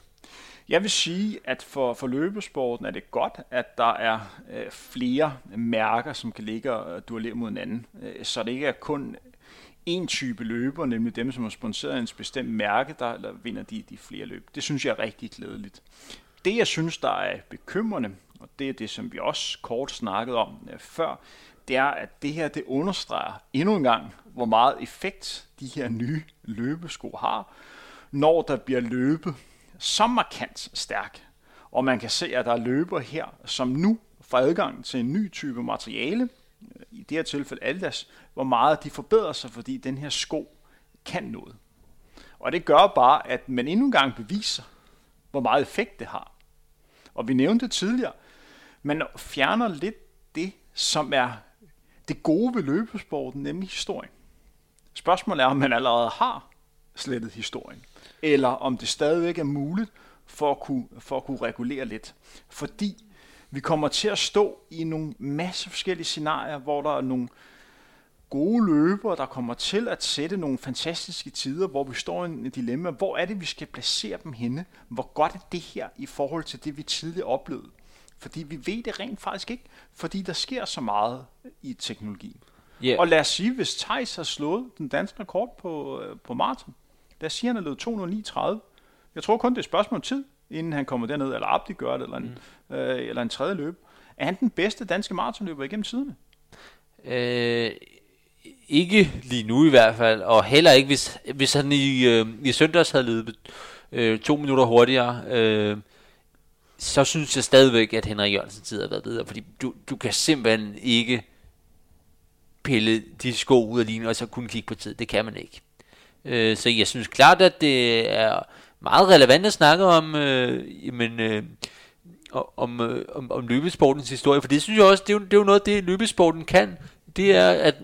Jeg vil sige, at for, for løbesporten er det godt, at der er øh, flere mærker, som kan ligge og duellere mod hinanden. Øh, så det ikke er kun en type løber, nemlig dem, som har sponsoreret en bestemt mærke, der, eller vinder de, de flere løb. Det synes jeg er rigtig glædeligt. Det, jeg synes, der er bekymrende, og det er det, som vi også kort snakkede om øh, før, det er, at det her det understreger endnu en gang, hvor meget effekt de her nye løbesko har, når der bliver løbet så markant stærk. Og man kan se, at der er løber her, som nu får adgang til en ny type materiale, i det her tilfælde Aldas, hvor meget de forbedrer sig, fordi den her sko kan noget. Og det gør bare, at man endnu engang beviser, hvor meget effekt det har. Og vi nævnte det tidligere, man fjerner lidt det, som er det gode ved løbesporten, nemlig historien. Spørgsmålet er, om man allerede har slettet historien, eller om det stadigvæk er muligt for at kunne, for at kunne regulere lidt. Fordi vi kommer til at stå i nogle masse forskellige scenarier, hvor der er nogle gode løbere, der kommer til at sætte nogle fantastiske tider, hvor vi står i en dilemma. Hvor er det, vi skal placere dem henne? Hvor godt er det her i forhold til det, vi tidligere oplevede? Fordi vi ved det rent faktisk ikke, fordi der sker så meget i teknologi. Yeah. Og lad os sige, hvis Thijs har slået den danske rekord på, øh, på maraton, lad os sige, han har løbet 209.30. Jeg tror kun, det er et spørgsmål om tid, inden han kommer derned, eller Abdi gør det, eller en, mm. øh, eller en tredje løb. Er han den bedste danske maratonløber igennem tiderne? Øh, ikke lige nu i hvert fald, og heller ikke, hvis, hvis han i, øh, i søndags havde løbet øh, to minutter hurtigere, øh, så synes jeg stadigvæk, at Henrik Jørgensen tid har været bedre, fordi du, du kan simpelthen ikke pille de sko ud af linjen, og så kun kigge på tid. Det kan man ikke. Øh, så jeg synes klart, at det er meget relevant at snakke om, øh, jamen, øh, om, øh, om, om løbesportens historie, for det synes jeg også, det er jo, det er jo noget, det løbesporten kan. Det er, at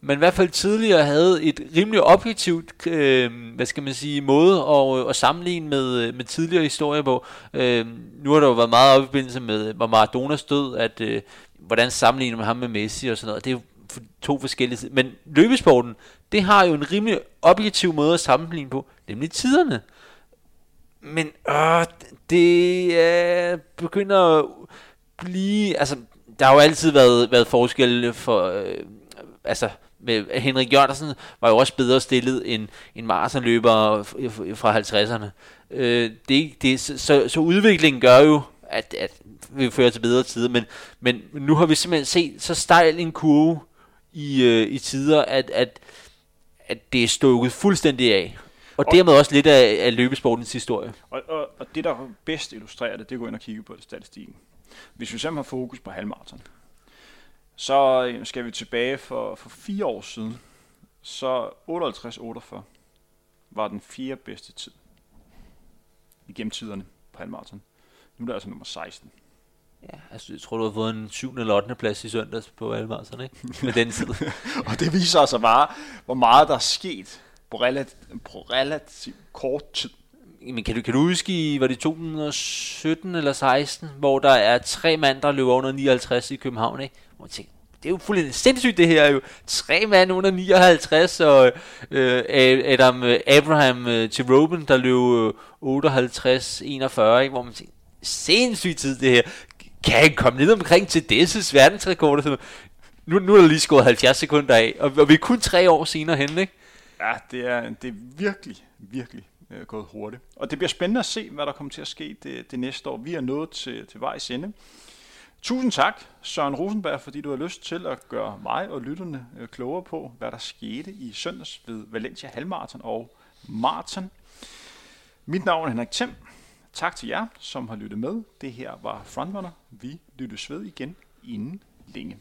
man i hvert fald tidligere havde et rimelig objektivt, øh, hvad skal man sige, måde at, øh, at sammenligne med, øh, med tidligere historier på. Øh, nu har der jo været meget op i forbindelse med Maradonas død, at øh, hvordan sammenligner man ham med Messi og sådan noget. Det er jo to forskellige Men løbesporten, det har jo en rimelig objektiv måde at sammenligne på, nemlig tiderne. Men øh, det øh, begynder at blive... Altså, der har jo altid været, været forskel for... Øh, altså, med Henrik Jørgensen var jo også bedre stillet end en maratonløber fra 50'erne. Øh, det, det, så, så udviklingen gør jo, at, at vi fører til bedre tider, men, men nu har vi simpelthen set så stejl en kurve i, øh, i tider, at, at, at det er stukket fuldstændig af. Og, og dermed også lidt af, af løbesportens historie. Og, og, og det, der bedst illustrerer det, det er at gå ind og kigge på statistikken. Hvis vi simpelthen har fokus på halvmarathon, så øh, skal vi tilbage for, for fire år siden. Så 58-48 var den fjerde bedste tid igennem tiderne på halvmarathon. Nu er det altså nummer 16. Ja, altså jeg tror, du har fået en 7. eller 8. plads i søndags på halvmarathon, ikke? Med den tid. og det viser altså bare, hvor meget der er sket på relativt, på relativt kort tid. Men kan du, kan du huske, var det 2017 eller 16, hvor der er tre mand, der løber under 59 i København, ikke? Hvor tænker, det er jo fuldstændig sindssygt det her jo. Tre mand under 59, og øh, Adam øh, Abraham øh, til Robin, der løb øh, 58-41, ikke? hvor man tænker, sindssygt tid det her. Kan han komme ned omkring til Desses verdensrekord? Nu, nu er der lige skåret 70 sekunder af, og, og vi er kun tre år senere hen, ikke? Ja, det er, det er virkelig, virkelig øh, gået hurtigt. Og det bliver spændende at se, hvad der kommer til at ske det, det næste år. Vi er nået til, til vejs ende. Tusind tak, Søren Rosenberg, fordi du har lyst til at gøre mig og lytterne øh, klogere på, hvad der skete i søndags ved Valencia Halmarathon og Marathon. Mit navn er Henrik Thiem. Tak til jer, som har lyttet med. Det her var Frontrunner. Vi lyttes ved igen inden længe.